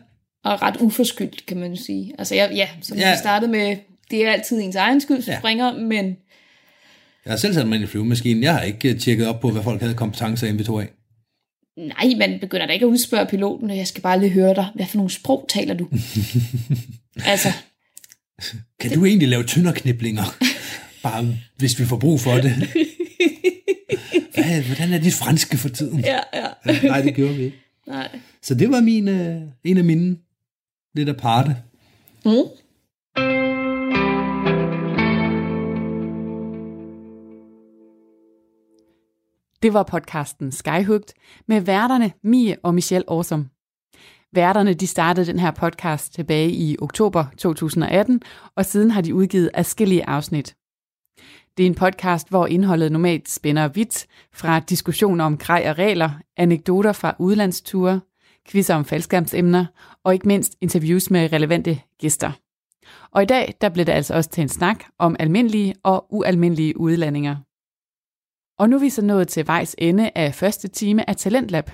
Og ret uforskyldt, kan man sige. Altså, ja, ja som ja. Vi startede med, det er altid ens egen skyld, Ja. ja. springer, men jeg har selv sat mig ind i flyvemaskinen. Jeg har ikke øh, tjekket op på, hvad folk havde kompetencer inden vi tog af. Nej, man begynder da ikke at udspørge piloten, jeg skal bare lige høre dig. Hvad for nogle sprog taler du? altså, Kan du egentlig lave tynderkniblinger? Bare hvis vi får brug for det. Hvad, hvordan er dit franske for tiden? ja, ja. Nej, det gjorde vi ikke. Nej. Så det var min, øh, en af mine lidt aparte. Mm. Det var podcasten Skyhugt med værterne Mie og Michelle Årsom. Værterne de startede den her podcast tilbage i oktober 2018, og siden har de udgivet adskillige afsnit. Det er en podcast, hvor indholdet normalt spænder vidt fra diskussioner om grej og regler, anekdoter fra udlandsture, quizzer om faldskærmsemner og ikke mindst interviews med relevante gæster. Og i dag der blev det altså også til en snak om almindelige og ualmindelige udlandinger. Og nu er vi så nået til vejs ende af første time af Talentlab.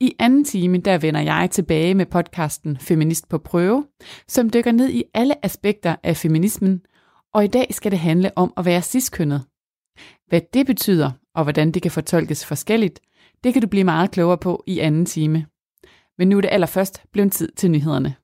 I anden time, der vender jeg tilbage med podcasten Feminist på prøve, som dykker ned i alle aspekter af feminismen, og i dag skal det handle om at være ciskønnet. Hvad det betyder, og hvordan det kan fortolkes forskelligt, det kan du blive meget klogere på i anden time. Men nu er det allerførst blevet tid til nyhederne.